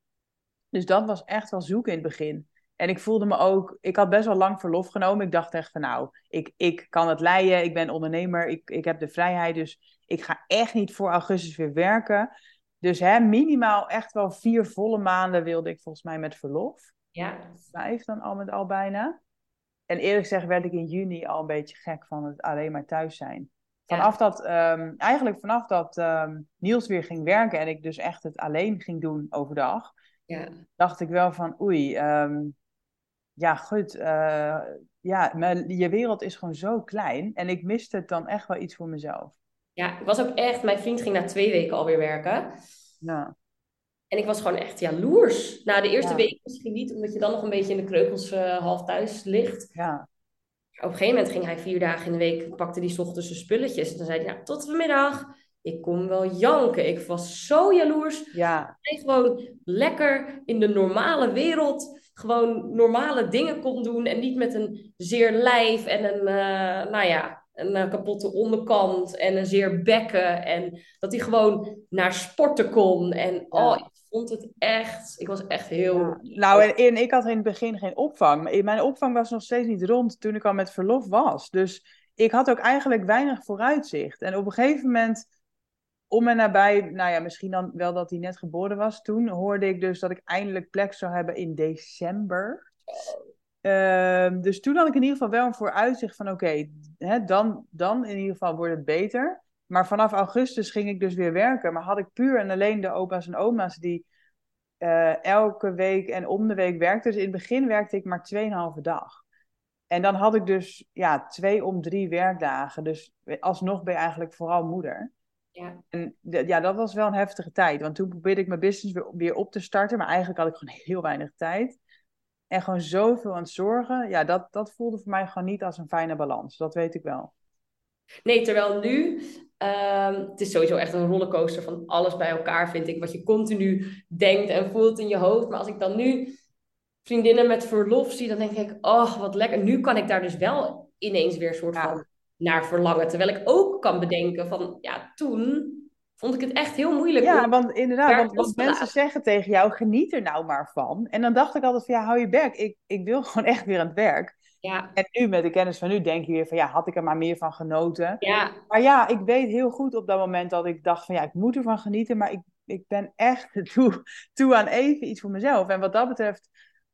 Dus dat was echt wel zoeken in het begin. En ik voelde me ook, ik had best wel lang verlof genomen. Ik dacht echt van nou, ik, ik kan het leiden, ik ben ondernemer, ik, ik heb de vrijheid. Dus ik ga echt niet voor augustus weer werken. Dus hè, minimaal echt wel vier volle maanden wilde ik volgens mij met verlof. Ja. Vijf dan al met al bijna. En eerlijk gezegd werd ik in juni al een beetje gek van het alleen maar thuis zijn. Vanaf dat, um, eigenlijk vanaf dat um, Niels weer ging werken en ik dus echt het alleen ging doen overdag ja. dacht ik wel van oei, um, ja goed, uh, ja, je wereld is gewoon zo klein en ik miste het dan echt wel iets voor mezelf. Ja, ik was ook echt, mijn vriend ging na twee weken alweer werken. Nou. En ik was gewoon echt jaloers. Na de eerste week misschien niet, omdat je dan nog een beetje in de kreukels uh, half thuis ligt. Ja. Op een gegeven moment ging hij vier dagen in de week, pakte die ochtends zijn spulletjes. En dan zei hij, ja, tot vanmiddag ik kon wel janken. Ik was zo jaloers. Ja. Ik gewoon lekker in de normale wereld gewoon normale dingen kon doen. En niet met een zeer lijf en een, uh, nou ja, een uh, kapotte onderkant en een zeer bekken. En dat hij gewoon naar sporten kon. En oh, ik vond het echt, ik was echt heel... Nou, en, en, ik had in het begin geen opvang. Mijn opvang was nog steeds niet rond toen ik al met verlof was. Dus ik had ook eigenlijk weinig vooruitzicht. En op een gegeven moment om en nabij, nou ja, misschien dan wel dat hij net geboren was. Toen hoorde ik dus dat ik eindelijk plek zou hebben in december. Ehm, dus toen had ik in ieder geval wel een vooruitzicht van oké, dan, dan in ieder geval wordt het beter. Maar vanaf augustus ging ik dus weer werken. Maar had ik puur en alleen de opa's en oma's die uh, elke week en om de week werkten. Dus in het begin werkte ik maar 2,5 dag. En dan had ik dus ja, twee om drie werkdagen. Dus alsnog ben je eigenlijk vooral moeder. Ja. En ja, dat was wel een heftige tijd. Want toen probeerde ik mijn business weer, weer op te starten. Maar eigenlijk had ik gewoon heel weinig tijd. En gewoon zoveel aan het zorgen. Ja, dat, dat voelde voor mij gewoon niet als een fijne balans. Dat weet ik wel. Nee, terwijl nu, ehm, het is sowieso echt een rollercoaster van alles bij elkaar, vind ik. Wat je continu denkt en voelt in je hoofd. Maar als ik dan nu vriendinnen met verlof zie, dan denk ik, oh, wat lekker. Nu kan ik daar dus wel ineens weer soort van naar verlangen. Terwijl ik ook kan bedenken van, ja, toen vond ik het echt heel moeilijk. Ja, want inderdaad, want, mensen zeggen tegen jou, geniet er nou maar van. En dan dacht ik altijd van, ja, hou je bek. Ik, ik wil *laughs* gewoon echt weer aan het werk. Ja. En nu, met de kennis van nu, denk je weer van, ja, had ik er maar meer van genoten. Ja. Maar ja, ik weet heel goed op dat moment dat ik dacht van, ja, ik moet ervan genieten. Maar ik, ik ben echt *laughs* toe, toe aan even iets voor mezelf. En wat dat betreft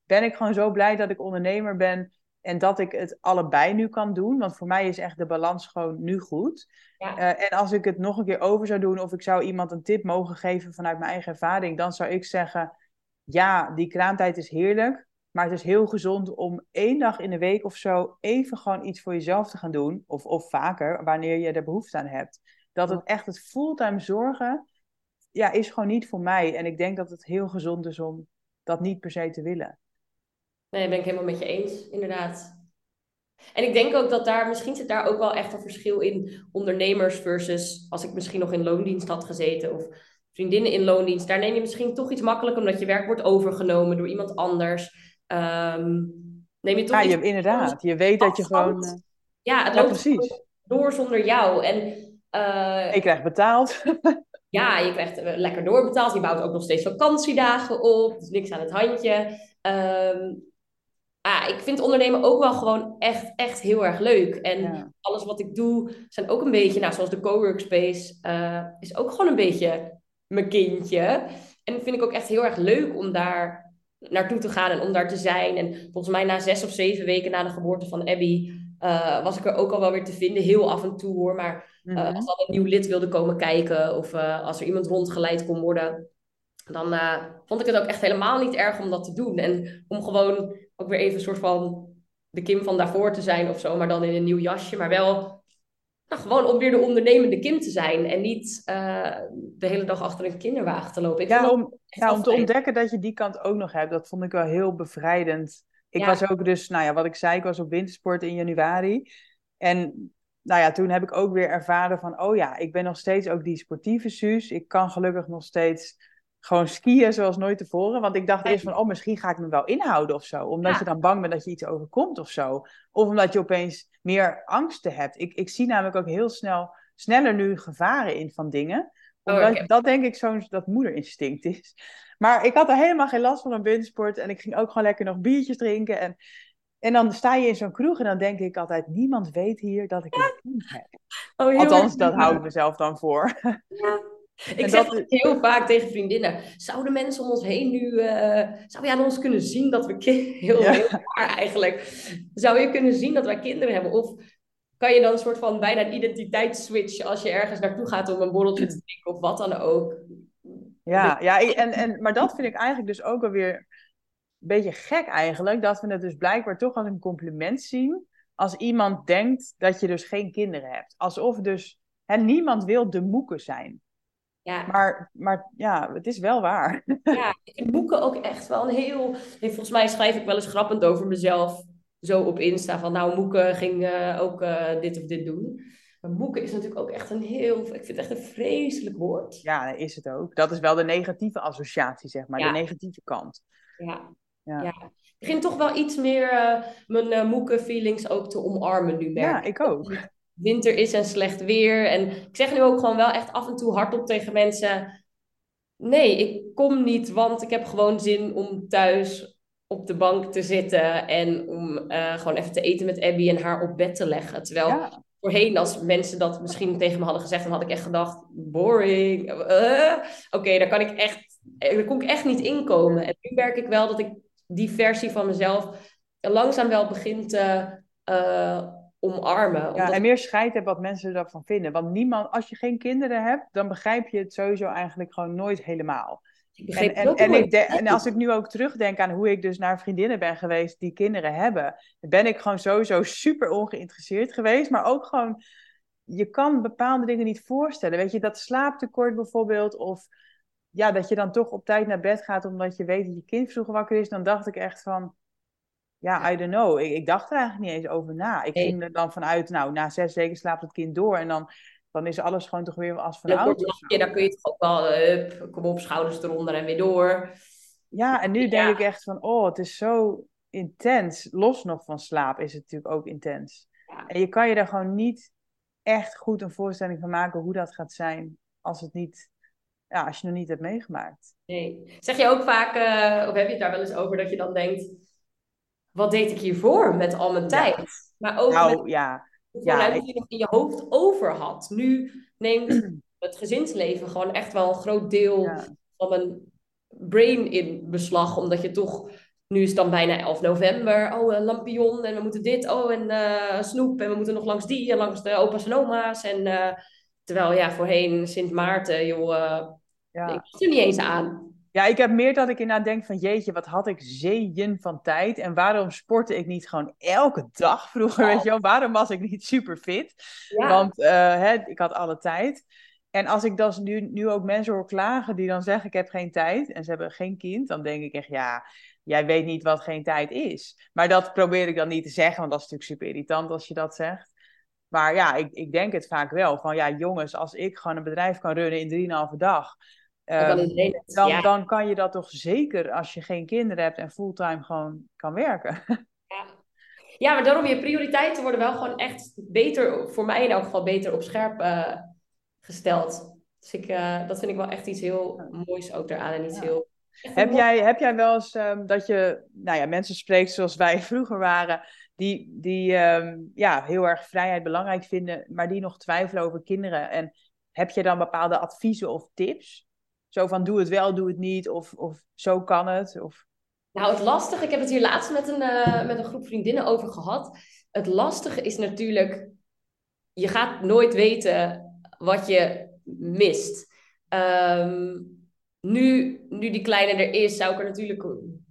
ben ik gewoon zo blij dat ik ondernemer ben en dat ik het allebei nu kan doen. Want voor mij is echt de balans gewoon nu goed. Ja. Uh, en als ik het nog een keer over zou doen, of ik zou iemand een tip mogen geven vanuit mijn eigen ervaring, dan zou ik zeggen: ja, die kraamtijd is heerlijk. Maar het is heel gezond om één dag in de week of zo even gewoon iets voor jezelf te gaan doen. Of, of vaker, wanneer je er behoefte aan hebt. Dat het echt het fulltime zorgen, ja, is gewoon niet voor mij. En ik denk dat het heel gezond is om dat niet per se te willen. Nee, ben ik helemaal met je eens, inderdaad. En ik denk ook dat daar, misschien zit daar ook wel echt een verschil in ondernemers versus als ik misschien nog in loondienst had gezeten of vriendinnen in loondienst. Daar neem je misschien toch iets makkelijker omdat je werk wordt overgenomen door iemand anders. Um, neem je toch ja, je, inderdaad. Je weet dat je gewoon. Uh... Ja, het loopt precies. door zonder jou. En, uh... je krijgt betaald. *laughs* ja, je krijgt uh, lekker doorbetaald. Je bouwt ook nog steeds vakantiedagen op. Dus niks aan het handje. Um, ah, ik vind ondernemen ook wel gewoon echt, echt heel erg leuk. En alles wat ik doe, zijn ook een beetje, nou, zoals de coworkspace, uh, is ook gewoon een beetje mijn kindje. En vind ik ook echt heel erg leuk om daar naartoe te gaan en om daar te zijn. En volgens mij na zes of zeven weken na de geboorte van Abby uh, was ik er ook al wel weer te vinden. Heel af en toe hoor. Maar uh, als dan een nieuw lid wilde komen kijken of als er iemand rondgeleid kon worden, dan vond ik het ook echt helemaal niet erg om dat te doen. En om gewoon ook weer even een soort van de Kim van daarvoor te zijn of zo, maar dan in een nieuw jasje. Maar wel nou, gewoon om weer de ondernemende Kim te zijn en niet uh, de hele dag achter een kinderwagen te lopen. Ik ja, om, ja, om te ontdekken dat je die kant ook nog hebt, dat vond ik wel heel bevrijdend. Ik ja. was ook dus, nou ja, wat ik zei, ik was op wintersport in januari. En nou ja, toen heb ik ook weer ervaren van, oh ja, ik ben nog steeds ook die sportieve Suus. Ik kan gelukkig nog steeds gewoon skiën zoals nooit tevoren. Want ik dacht eerst van, oh, misschien ga ik me wel inhouden of zo. Omdat je dan bang bent dat je iets overkomt of zo. Of omdat je opeens meer angsten hebt. Ik, ik zie namelijk ook heel snel, sneller nu gevaren in van dingen. Oh, Omdat oh, dat denk ik zo'n dat moederinstinct is. *laughs* Maar ik had er helemaal geen last van een windsport. En ik ging ook gewoon lekker nog biertjes drinken. En, en dan sta je in zo'n kroeg en dan denk ik altijd, niemand weet hier dat ik een kind heb. Oh, Althans, dat hou ik mezelf dan voor. Ja. Ik zeg dat heel vaak tegen vriendinnen. Zouden mensen om ons heen nu... Uh, zou je aan ons kunnen zien dat we... *laughs* Heel, ja. heel raar eigenlijk. Zou je kunnen zien dat wij kinderen hebben? Of kan je dan een soort van bijna een identiteitsswitch... als je ergens naartoe gaat om een borreltje te drinken of wat dan ook? Ja, ja en, en, maar dat vind ik eigenlijk dus ook alweer een beetje gek eigenlijk. Dat we het dus blijkbaar toch als een compliment zien... als iemand denkt dat je dus geen kinderen hebt. Alsof dus... Hè, niemand wil de moeken zijn. Ja. Maar, maar ja, het is wel waar. *laughs* Ja, ik boeken ook echt wel een heel... Volgens mij schrijf ik wel eens grappend over mezelf zo op Insta. Van nou, Moeke ging uh, ook uh, dit of dit doen. Maar moeken is natuurlijk ook echt een heel... Ik vind het echt een vreselijk woord. Ja, is het ook. Dat is wel de negatieve associatie, zeg maar. Ja. De negatieve kant. Ja. Ja. ja. Ik begin toch wel iets meer uh, mijn moeken feelings ook te omarmen nu, merk Ja, ik ook winter is en slecht weer. En ik zeg nu ook gewoon wel echt af en toe hardop tegen mensen: nee, ik kom niet, want ik heb gewoon zin om thuis op de bank te zitten en om uh, gewoon even te eten met Abby en haar op bed te leggen. Terwijl voorheen, als mensen dat misschien tegen me hadden gezegd, dan had ik echt gedacht: boring. Uh, Oké, daar kan ik echt, daar kon ik echt niet inkomen. En nu merk ik wel dat ik die versie van mezelf langzaam wel begin te. Uh, omarmen. Ja, en meer scheid hebben wat mensen ervan vinden. Want niemand, als je geen kinderen hebt, dan begrijp je het sowieso eigenlijk gewoon nooit helemaal. En, en, en, ik en als ik nu ook terugdenk aan hoe ik dus naar vriendinnen ben geweest die kinderen hebben, ben ik gewoon sowieso super ongeïnteresseerd geweest. Maar ook gewoon, je kan bepaalde dingen niet voorstellen. Weet je, dat slaaptekort bijvoorbeeld, of ja, dat je dan toch op tijd naar bed gaat omdat je weet dat je kind vroeger wakker is, dan dacht ik echt van, ja, I don't know. Ik, ik, dacht er eigenlijk niet eens over na. Ik ging er dan vanuit, nou, na zes weken slaapt het kind door en dan, dan is alles gewoon toch weer als van oud. Ja, dan kun je toch ook wel, uh, kom op, schouders eronder en weer door. Ja, en nu denk ik echt van, oh, het is zo intens. Los nog van slaap is het natuurlijk ook intens. En je kan je daar gewoon niet echt goed een voorstelling van maken hoe dat gaat zijn als het niet, ja, als je nog niet hebt meegemaakt. Nee. Zeg je ook vaak, uh, of heb je het daar wel eens over, dat je dan denkt, wat deed ik hiervoor met al mijn tijd? Maar ook nou, met ja. ja, je nog in je hoofd over had. Nu neemt *clears throat* het gezinsleven gewoon echt wel een groot deel van mijn brain in beslag, omdat je toch nu is het dan bijna 11 november. Oh, een lampion en we moeten dit. Oh, en uh, snoep. En we moeten nog langs die en langs de opa's en oma's. En, uh, terwijl, ja, voorheen Sint Maarten, joh, uh, ja. ik was er niet eens aan. Ja, ik heb meer dat ik inderdaad denk van... Jeetje, wat had ik zeeën van tijd. En waarom sportte ik niet gewoon elke dag vroeger, weet je wel? Waarom was ik niet super fit? Ja. Want hè, ik had alle tijd. En als ik dan nu, nu ook mensen hoor klagen die dan zeggen... Ik heb geen tijd en ze hebben geen kind. Dan denk ik echt, ja jij weet niet wat geen tijd is. Maar dat probeer ik dan niet te zeggen, want dat is natuurlijk super irritant als je dat zegt. Maar ja, ik, ik denk het vaak wel. Van ja, jongens, als ik gewoon een bedrijf kan runnen in 3,5 dag. Um, dan, dan kan je dat toch zeker als je geen kinderen hebt en fulltime gewoon kan werken. *laughs* Ja. ja, maar daarom je prioriteiten worden wel gewoon echt beter, voor mij in elk geval beter op scherp uh, gesteld. Dus ik, uh, dat vind ik wel echt iets heel moois ook eraan en iets ja. heel heb jij, heb jij wel eens um, dat je nou ja, mensen spreekt zoals wij *laughs* vroeger waren, die, die um, ja, heel erg vrijheid belangrijk vinden, maar die nog twijfelen over kinderen? En heb je dan bepaalde adviezen of tips? Zo van doe het wel, doe het niet, of, of zo kan het? Of... Nou, het lastige, ik heb het hier laatst met een, uh, met een groep vriendinnen over gehad. Het lastige is natuurlijk, je gaat nooit weten wat je mist. Um, nu, nu die kleine er is, zou ik er natuurlijk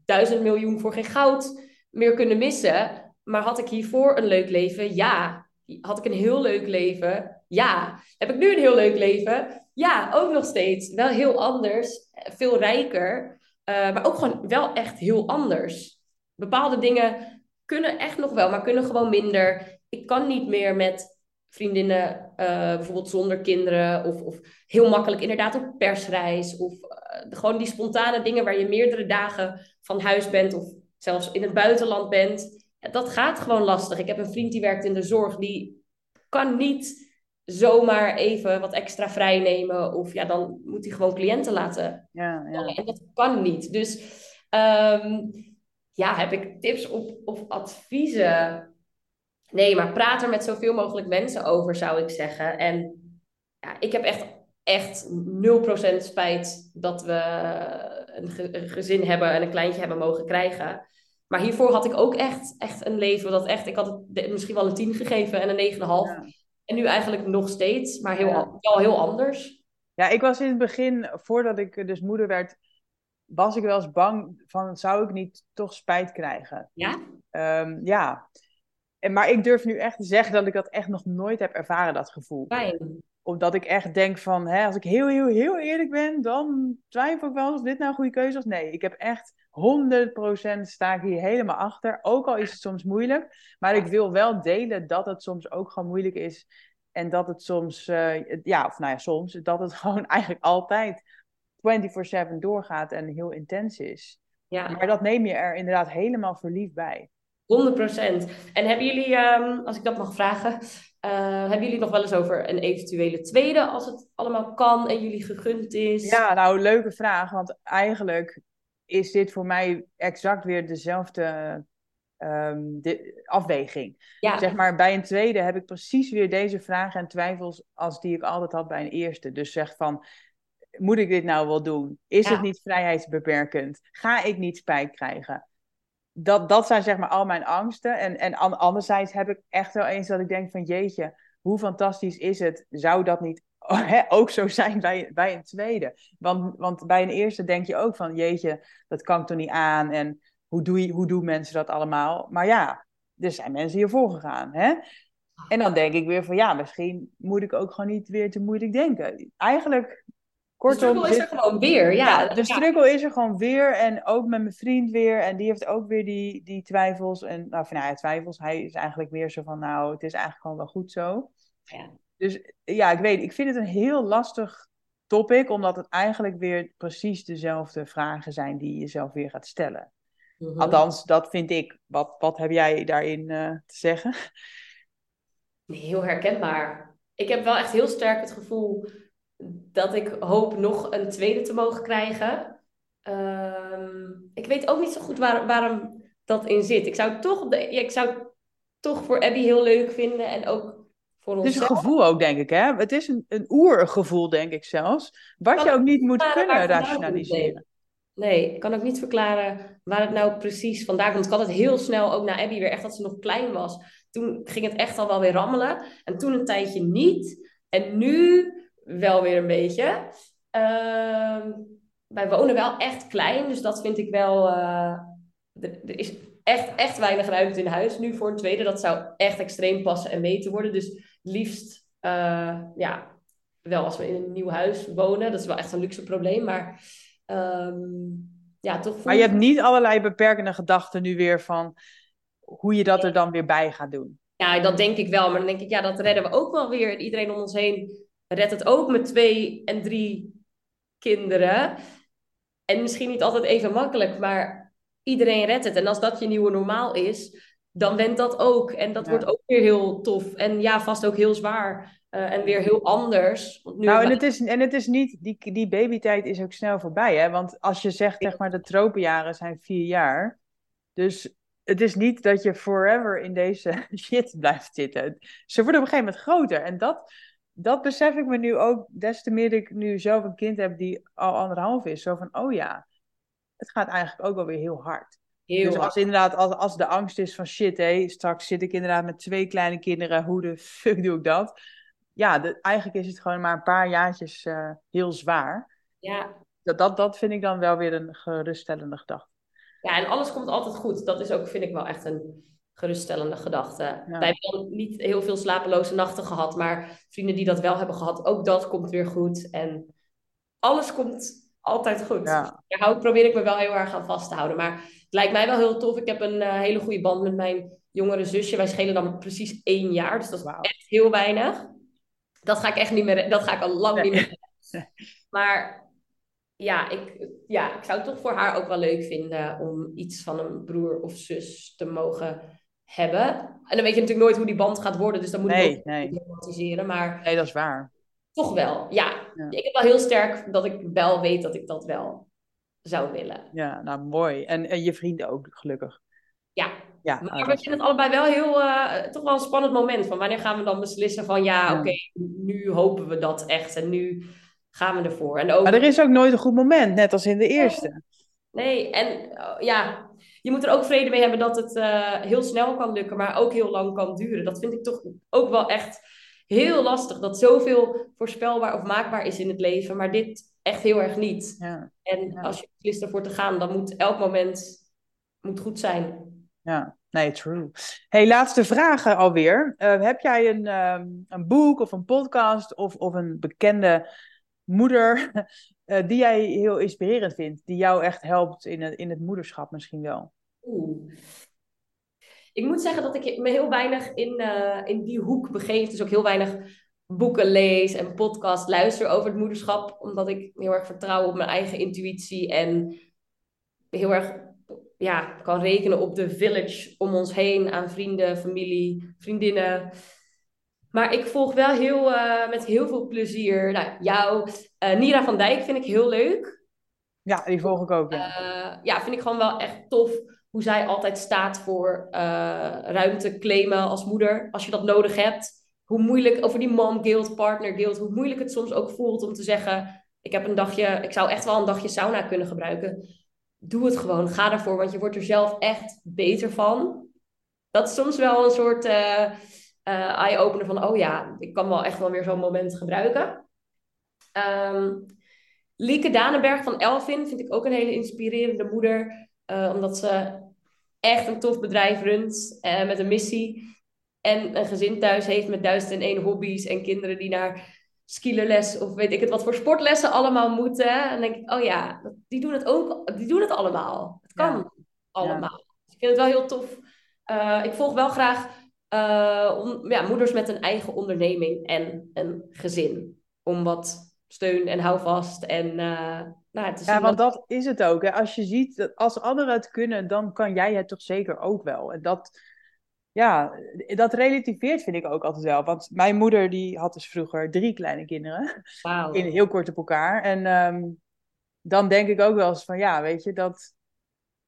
duizend miljoen voor geen goud meer kunnen missen. Maar had ik hiervoor een leuk leven? Ja. Had ik een heel leuk leven? Ja. Heb ik nu een heel leuk leven? Ja, ook nog steeds. Wel heel anders, veel rijker, uh, maar ook gewoon wel echt heel anders. Bepaalde dingen kunnen echt nog wel, maar kunnen gewoon minder. Ik kan niet meer met vriendinnen, uh, bijvoorbeeld zonder kinderen, of, of heel makkelijk inderdaad op persreis, of uh, gewoon die spontane dingen waar je meerdere dagen van huis bent, of zelfs in het buitenland bent. Dat gaat gewoon lastig. Ik heb een vriend die werkt in de zorg, die kan niet zomaar even wat extra vrij nemen, of ja, dan moet hij gewoon cliënten laten. Ja, ja. En dat kan niet. Dus um, ja, heb ik tips of, of adviezen? Nee, maar praat er met zoveel mogelijk mensen over, zou ik zeggen. En ja, ik heb echt, echt 0% spijt dat we een, gezin hebben en een kleintje hebben mogen krijgen. Maar hiervoor had ik ook echt, echt een leven dat echt... Ik had het misschien wel een 10 gegeven en een 9,5. Ja. En nu eigenlijk nog steeds, maar heel, wel heel anders. Ja, ik was in het begin, voordat ik dus moeder werd, was ik wel eens bang van, zou ik niet toch spijt krijgen? Ja? Um, ja, en, maar ik durf nu echt te zeggen dat ik dat echt nog nooit heb ervaren, dat gevoel. Fijn. Omdat ik echt denk van, hè, als ik heel, heel, heel eerlijk ben, dan twijfel ik wel of dit nou een goede keuze is. Nee, ik heb echt 100% sta ik hier helemaal achter. Ook al is het soms moeilijk. Maar ik wil wel delen dat het soms ook gewoon moeilijk is. En dat het soms, uh, ja, of nou ja, soms, dat het *laughs* gewoon eigenlijk altijd 24-7 doorgaat en heel intens is. Ja. Maar dat neem je er inderdaad helemaal verliefd bij. 100%. En hebben jullie, um, als ik dat mag vragen, uh, hebben jullie nog wel eens over een eventuele tweede als het allemaal kan en jullie gegund is? Ja, nou, leuke vraag. Want eigenlijk is dit voor mij exact weer dezelfde um, de afweging. Ja. Zeg maar, bij een tweede heb ik precies weer deze vragen en twijfels als die ik altijd had bij een eerste. Dus zeg van, moet ik dit nou wel doen? Is het niet vrijheidsbeperkend? Ga ik niet spijt krijgen? dat, dat zijn zeg maar al mijn angsten. En, en anderzijds heb ik echt wel eens dat ik denk van jeetje, hoe fantastisch is het? Zou dat niet ook zo zijn bij, bij een tweede? Want, want bij een eerste denk je ook van jeetje, dat kan ik toch niet aan. En hoe, doe je, hoe doen mensen dat allemaal? Maar ja, er zijn mensen hiervoor gegaan. Hè? En dan denk ik weer van ja, misschien moet ik ook gewoon niet weer te moeilijk denken. Eigenlijk Kortom, de struggle is er gewoon weer, ja. de struggle is er gewoon weer. En ook met mijn vriend weer. En die heeft ook weer die, die twijfels. En nou, van, nou ja, twijfels. Hij is eigenlijk meer zo van, nou, het is eigenlijk gewoon wel goed zo. Ja. Dus ja, ik weet, ik vind het een heel lastig topic, omdat het eigenlijk weer precies dezelfde vragen zijn die je jezelf weer gaat stellen. Mhm. Althans, dat vind ik. Wat, wat heb jij daarin eh, te zeggen? Heel herkenbaar. Ik heb wel echt heel sterk het gevoel dat ik hoop nog een tweede te mogen krijgen. Ehm, ik weet ook niet zo goed waar, waarom dat in zit. Ik zou, toch, de, ja, ik zou het toch voor Abby heel leuk vinden en ook voor Het is een gevoel ook, denk ik. Hè? Het is een, een oergevoel, denk ik zelfs. Wat Kan je ook niet moet kunnen rationaliseren. Nee, ik kan ook niet verklaren waar het nou precies vandaan komt. Ik had het heel snel ook naar Abby weer, echt dat ze nog klein was. Toen ging het echt al wel weer rammelen. En toen een tijdje niet. En nu wel weer een beetje. Ehm, wij wonen wel echt klein, dus dat vind ik wel... eh, er, er is echt, echt weinig ruimte in huis nu voor een tweede. Dat zou echt extreem passen en meten worden. Dus liefst, eh, ja, wel als we in een nieuw huis wonen. Dat is wel echt een luxe probleem, maar... ehm, ja, toch Maar je hebt niet allerlei beperkende gedachten nu weer van hoe je dat er dan weer bij gaat doen. Ja, dat denk ik wel. Maar dan denk ik, ja, dat redden we ook wel weer. Iedereen om ons heen redt het ook met twee en drie kinderen. En misschien niet altijd even makkelijk, maar iedereen redt het. En als dat je nieuwe normaal is, dan went dat ook. En dat Ja. wordt ook weer heel tof. En ja, vast ook heel zwaar. eh, en weer heel anders. Want nu Nou, en het is, en het is niet, die, die babytijd is ook snel voorbij, hè? Want als je zegt, zeg maar, de tropenjaren zijn vier jaar. Dus het is niet dat je forever in deze *laughs* shit blijft zitten. Ze worden op een gegeven moment groter. En dat, dat besef ik me nu ook, des te meer ik nu zelf een kind heb die al anderhalf is. Zo van, oh ja, het gaat eigenlijk ook wel weer heel hard. Heel dus als inderdaad, als, als de angst is van shit, hé, straks zit ik inderdaad met twee kleine kinderen, hoe de *laughs* fuck doe ik dat? Ja, de- eigenlijk is het gewoon maar een paar jaartjes eh, heel zwaar. Ja, Dat, dat, dat vind ik dan wel weer een geruststellende gedachte. Ja, en alles komt altijd goed. Dat is ook, vind ik wel echt een geruststellende gedachte. Wij hebben dan niet heel veel slapeloze nachten gehad, maar vrienden die dat wel hebben gehad, ook dat komt weer goed. En alles komt altijd goed. Ja. Daar hou, probeer ik me wel heel erg aan vast te houden. Maar lijkt mij wel heel tof. Ik heb een eh, hele goede band met mijn jongere zusje. Wij schelen dan precies één jaar, dus dat is echt heel weinig. Dat ga ik echt niet meer, dat ga ik al lang Nee. niet meer. *laughs* Maar ja ik, ja, ik zou het toch voor haar ook wel leuk vinden om iets van een broer of zus te mogen hebben. En dan weet je natuurlijk nooit hoe die band gaat worden, dus dan moet Nee, ik ook nee. romantiseren. Maar Nee, dat is waar. toch wel, ja. Ja. Ik heb wel heel sterk dat ik wel weet dat ik dat wel zou willen. Ja, nou mooi. En, en je vrienden ook, gelukkig. Ja, Ja, maar nou, we vinden het allebei wel heel, eh, toch wel een spannend moment. Van wanneer gaan we dan beslissen van ja, Ja. oké, nu hopen we dat echt en nu gaan we ervoor. En ook, Maar er is ook nooit een goed moment, net als in de eerste. nee, en eh, ja, je moet er ook vrede mee hebben dat het eh, heel snel kan lukken, maar ook heel lang kan duren. Dat vind ik toch ook wel echt heel lastig. Dat zoveel voorspelbaar of maakbaar is in het leven, maar dit echt heel erg niet. Ja, En Ja. als je beslist ervoor te gaan, dan moet elk moment moet goed zijn. ja. Nee, true. Hey, laatste vragen alweer. Eh, heb jij een, ehm, een boek of een podcast of, of een bekende moeder *laughs* eh, die jij heel inspirerend vindt, die jou echt helpt in het, in het moederschap misschien wel? Oeh. Ik moet zeggen dat ik me heel weinig in, eh, in die hoek begeef. Dus ook heel weinig boeken lees en podcast luister over het moederschap. Omdat ik heel erg vertrouw op mijn eigen intuïtie. En heel erg ja, kan rekenen op de village om ons heen. Aan vrienden, familie, vriendinnen. Maar ik volg wel heel, eh, met heel veel plezier nou, jou. Eh, Nira van Dijk vind ik heel leuk. Ja, die volg ik ook. Ja. Ja, vind ik gewoon wel echt tof hoe zij altijd staat voor eh, ruimte claimen als moeder, als je dat nodig hebt. Hoe moeilijk, over die mom guilt, partner guilt, hoe moeilijk het soms ook voelt om te zeggen, ik heb een dagje, ik zou echt wel een dagje sauna kunnen gebruiken. Doe het gewoon, ga ervoor, want je wordt er zelf echt beter van. Dat is soms wel een soort eh, eh, eye-opener van, oh ja, ik kan wel echt wel weer zo'n moment gebruiken. Ehm, Lieke Danenberg van Elvin vind ik ook een hele inspirerende moeder. Eh, omdat ze echt een tof bedrijf runt eh, met een missie. En een gezin thuis heeft met duizend en één hobby's en kinderen die naar skielerles of weet ik het wat voor sportlessen allemaal moeten. En dan denk ik, oh ja, die doen het ook, die doen het allemaal. Het kan allemaal. Dus ik vind het wel heel tof. Uh, ik volg wel graag uh, ja, moeders met een eigen onderneming en een gezin. Om wat steun en houvast en uh, nou, te Ja, want dat is het ook. Hè. Als je ziet dat als anderen het kunnen, dan kan jij het toch zeker ook wel. En dat, ja, dat relativeert vind ik ook altijd wel. Want mijn moeder die had dus vroeger drie kleine kinderen. Wow. In heel kort op elkaar. En um, dan denk ik ook wel eens van ja, weet je, dat,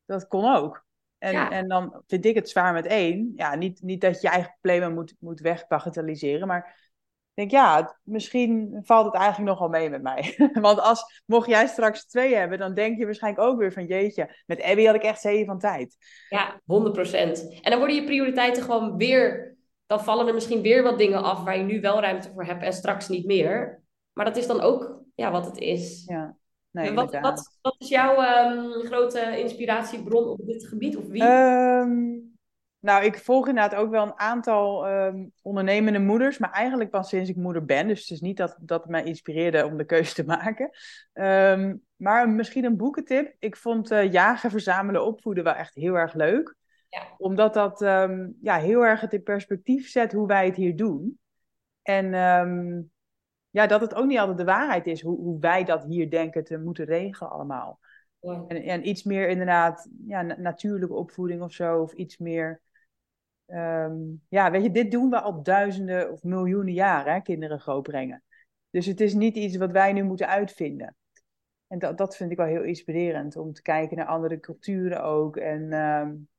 dat kon ook. En, en dan vind ik het zwaar met één. Ja, niet, niet dat je je eigen problemen moet, moet wegbagatelliseren. Maar denk, ja, misschien valt het eigenlijk nog wel mee met mij. *laughs* Want als, mocht jij straks twee hebben, dan denk je waarschijnlijk ook weer van, jeetje, met Abby had ik echt zeven van tijd. Ja, 100%. En dan worden je prioriteiten gewoon weer, dan vallen er misschien weer wat dingen af waar je nu wel ruimte voor hebt en straks niet meer. Maar dat is dan ook ja, wat het is. Ja. Nee, wat, wat, wat, is jouw um, grote inspiratiebron op dit gebied? Of wie? Um, nou, ik volg inderdaad ook wel een aantal um, ondernemende moeders, maar eigenlijk pas sinds ik moeder ben. Dus het is niet dat dat mij inspireerde om de keuze te *laughs* maken. Um, maar misschien een boekentip. Ik vond uh, jagen, verzamelen, opvoeden wel echt heel erg leuk. Ja. Omdat dat um, ja, heel erg het in perspectief zet hoe wij het hier doen. En ja, dat het ook niet altijd de waarheid is hoe, hoe wij dat hier denken te moeten regelen allemaal. Ja. En, en, iets meer inderdaad ja, natuurlijke opvoeding of zo, of iets meer Um, ja, weet je, dit doen we al duizenden of miljoenen jaren, hè, kinderen grootbrengen. Dus het is niet iets wat wij nu moeten uitvinden. En dat, dat vind ik wel heel inspirerend, om te kijken naar andere culturen ook. En um,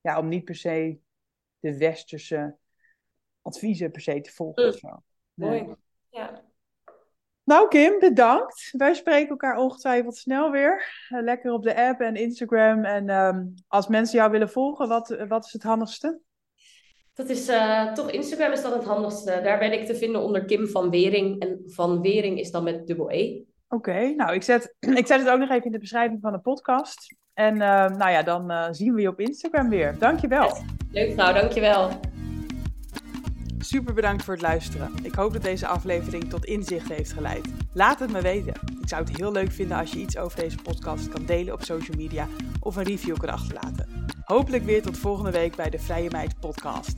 ja, om niet per se de westerse adviezen per se te volgen. Mm. Of zo. Mooi, ja. Nou Kim, bedankt. Wij spreken elkaar ongetwijfeld snel weer. Uh, lekker op de app en Instagram. En um, als mensen jou willen volgen, wat, wat is het handigste? Dat is uh, toch Instagram is dat het handigste. Daar ben ik te vinden onder Kim van Wering. En van Wering is dan met dubbel E. Oké, nou ik zet, *clears throat* ik zet het ook nog even in de beschrijving van de podcast. En uh, nou ja, dan uh, zien we je op Instagram weer. Dankjewel. Yes. Leuk vrouw, dankjewel. Super bedankt voor het luisteren. Ik hoop dat deze aflevering tot inzicht heeft geleid. Laat het me weten. Ik zou het heel leuk vinden als je iets over deze podcast kan delen op social media of een review kan achterlaten. Hopelijk weer tot volgende week bij de Vrije Meid Podcast.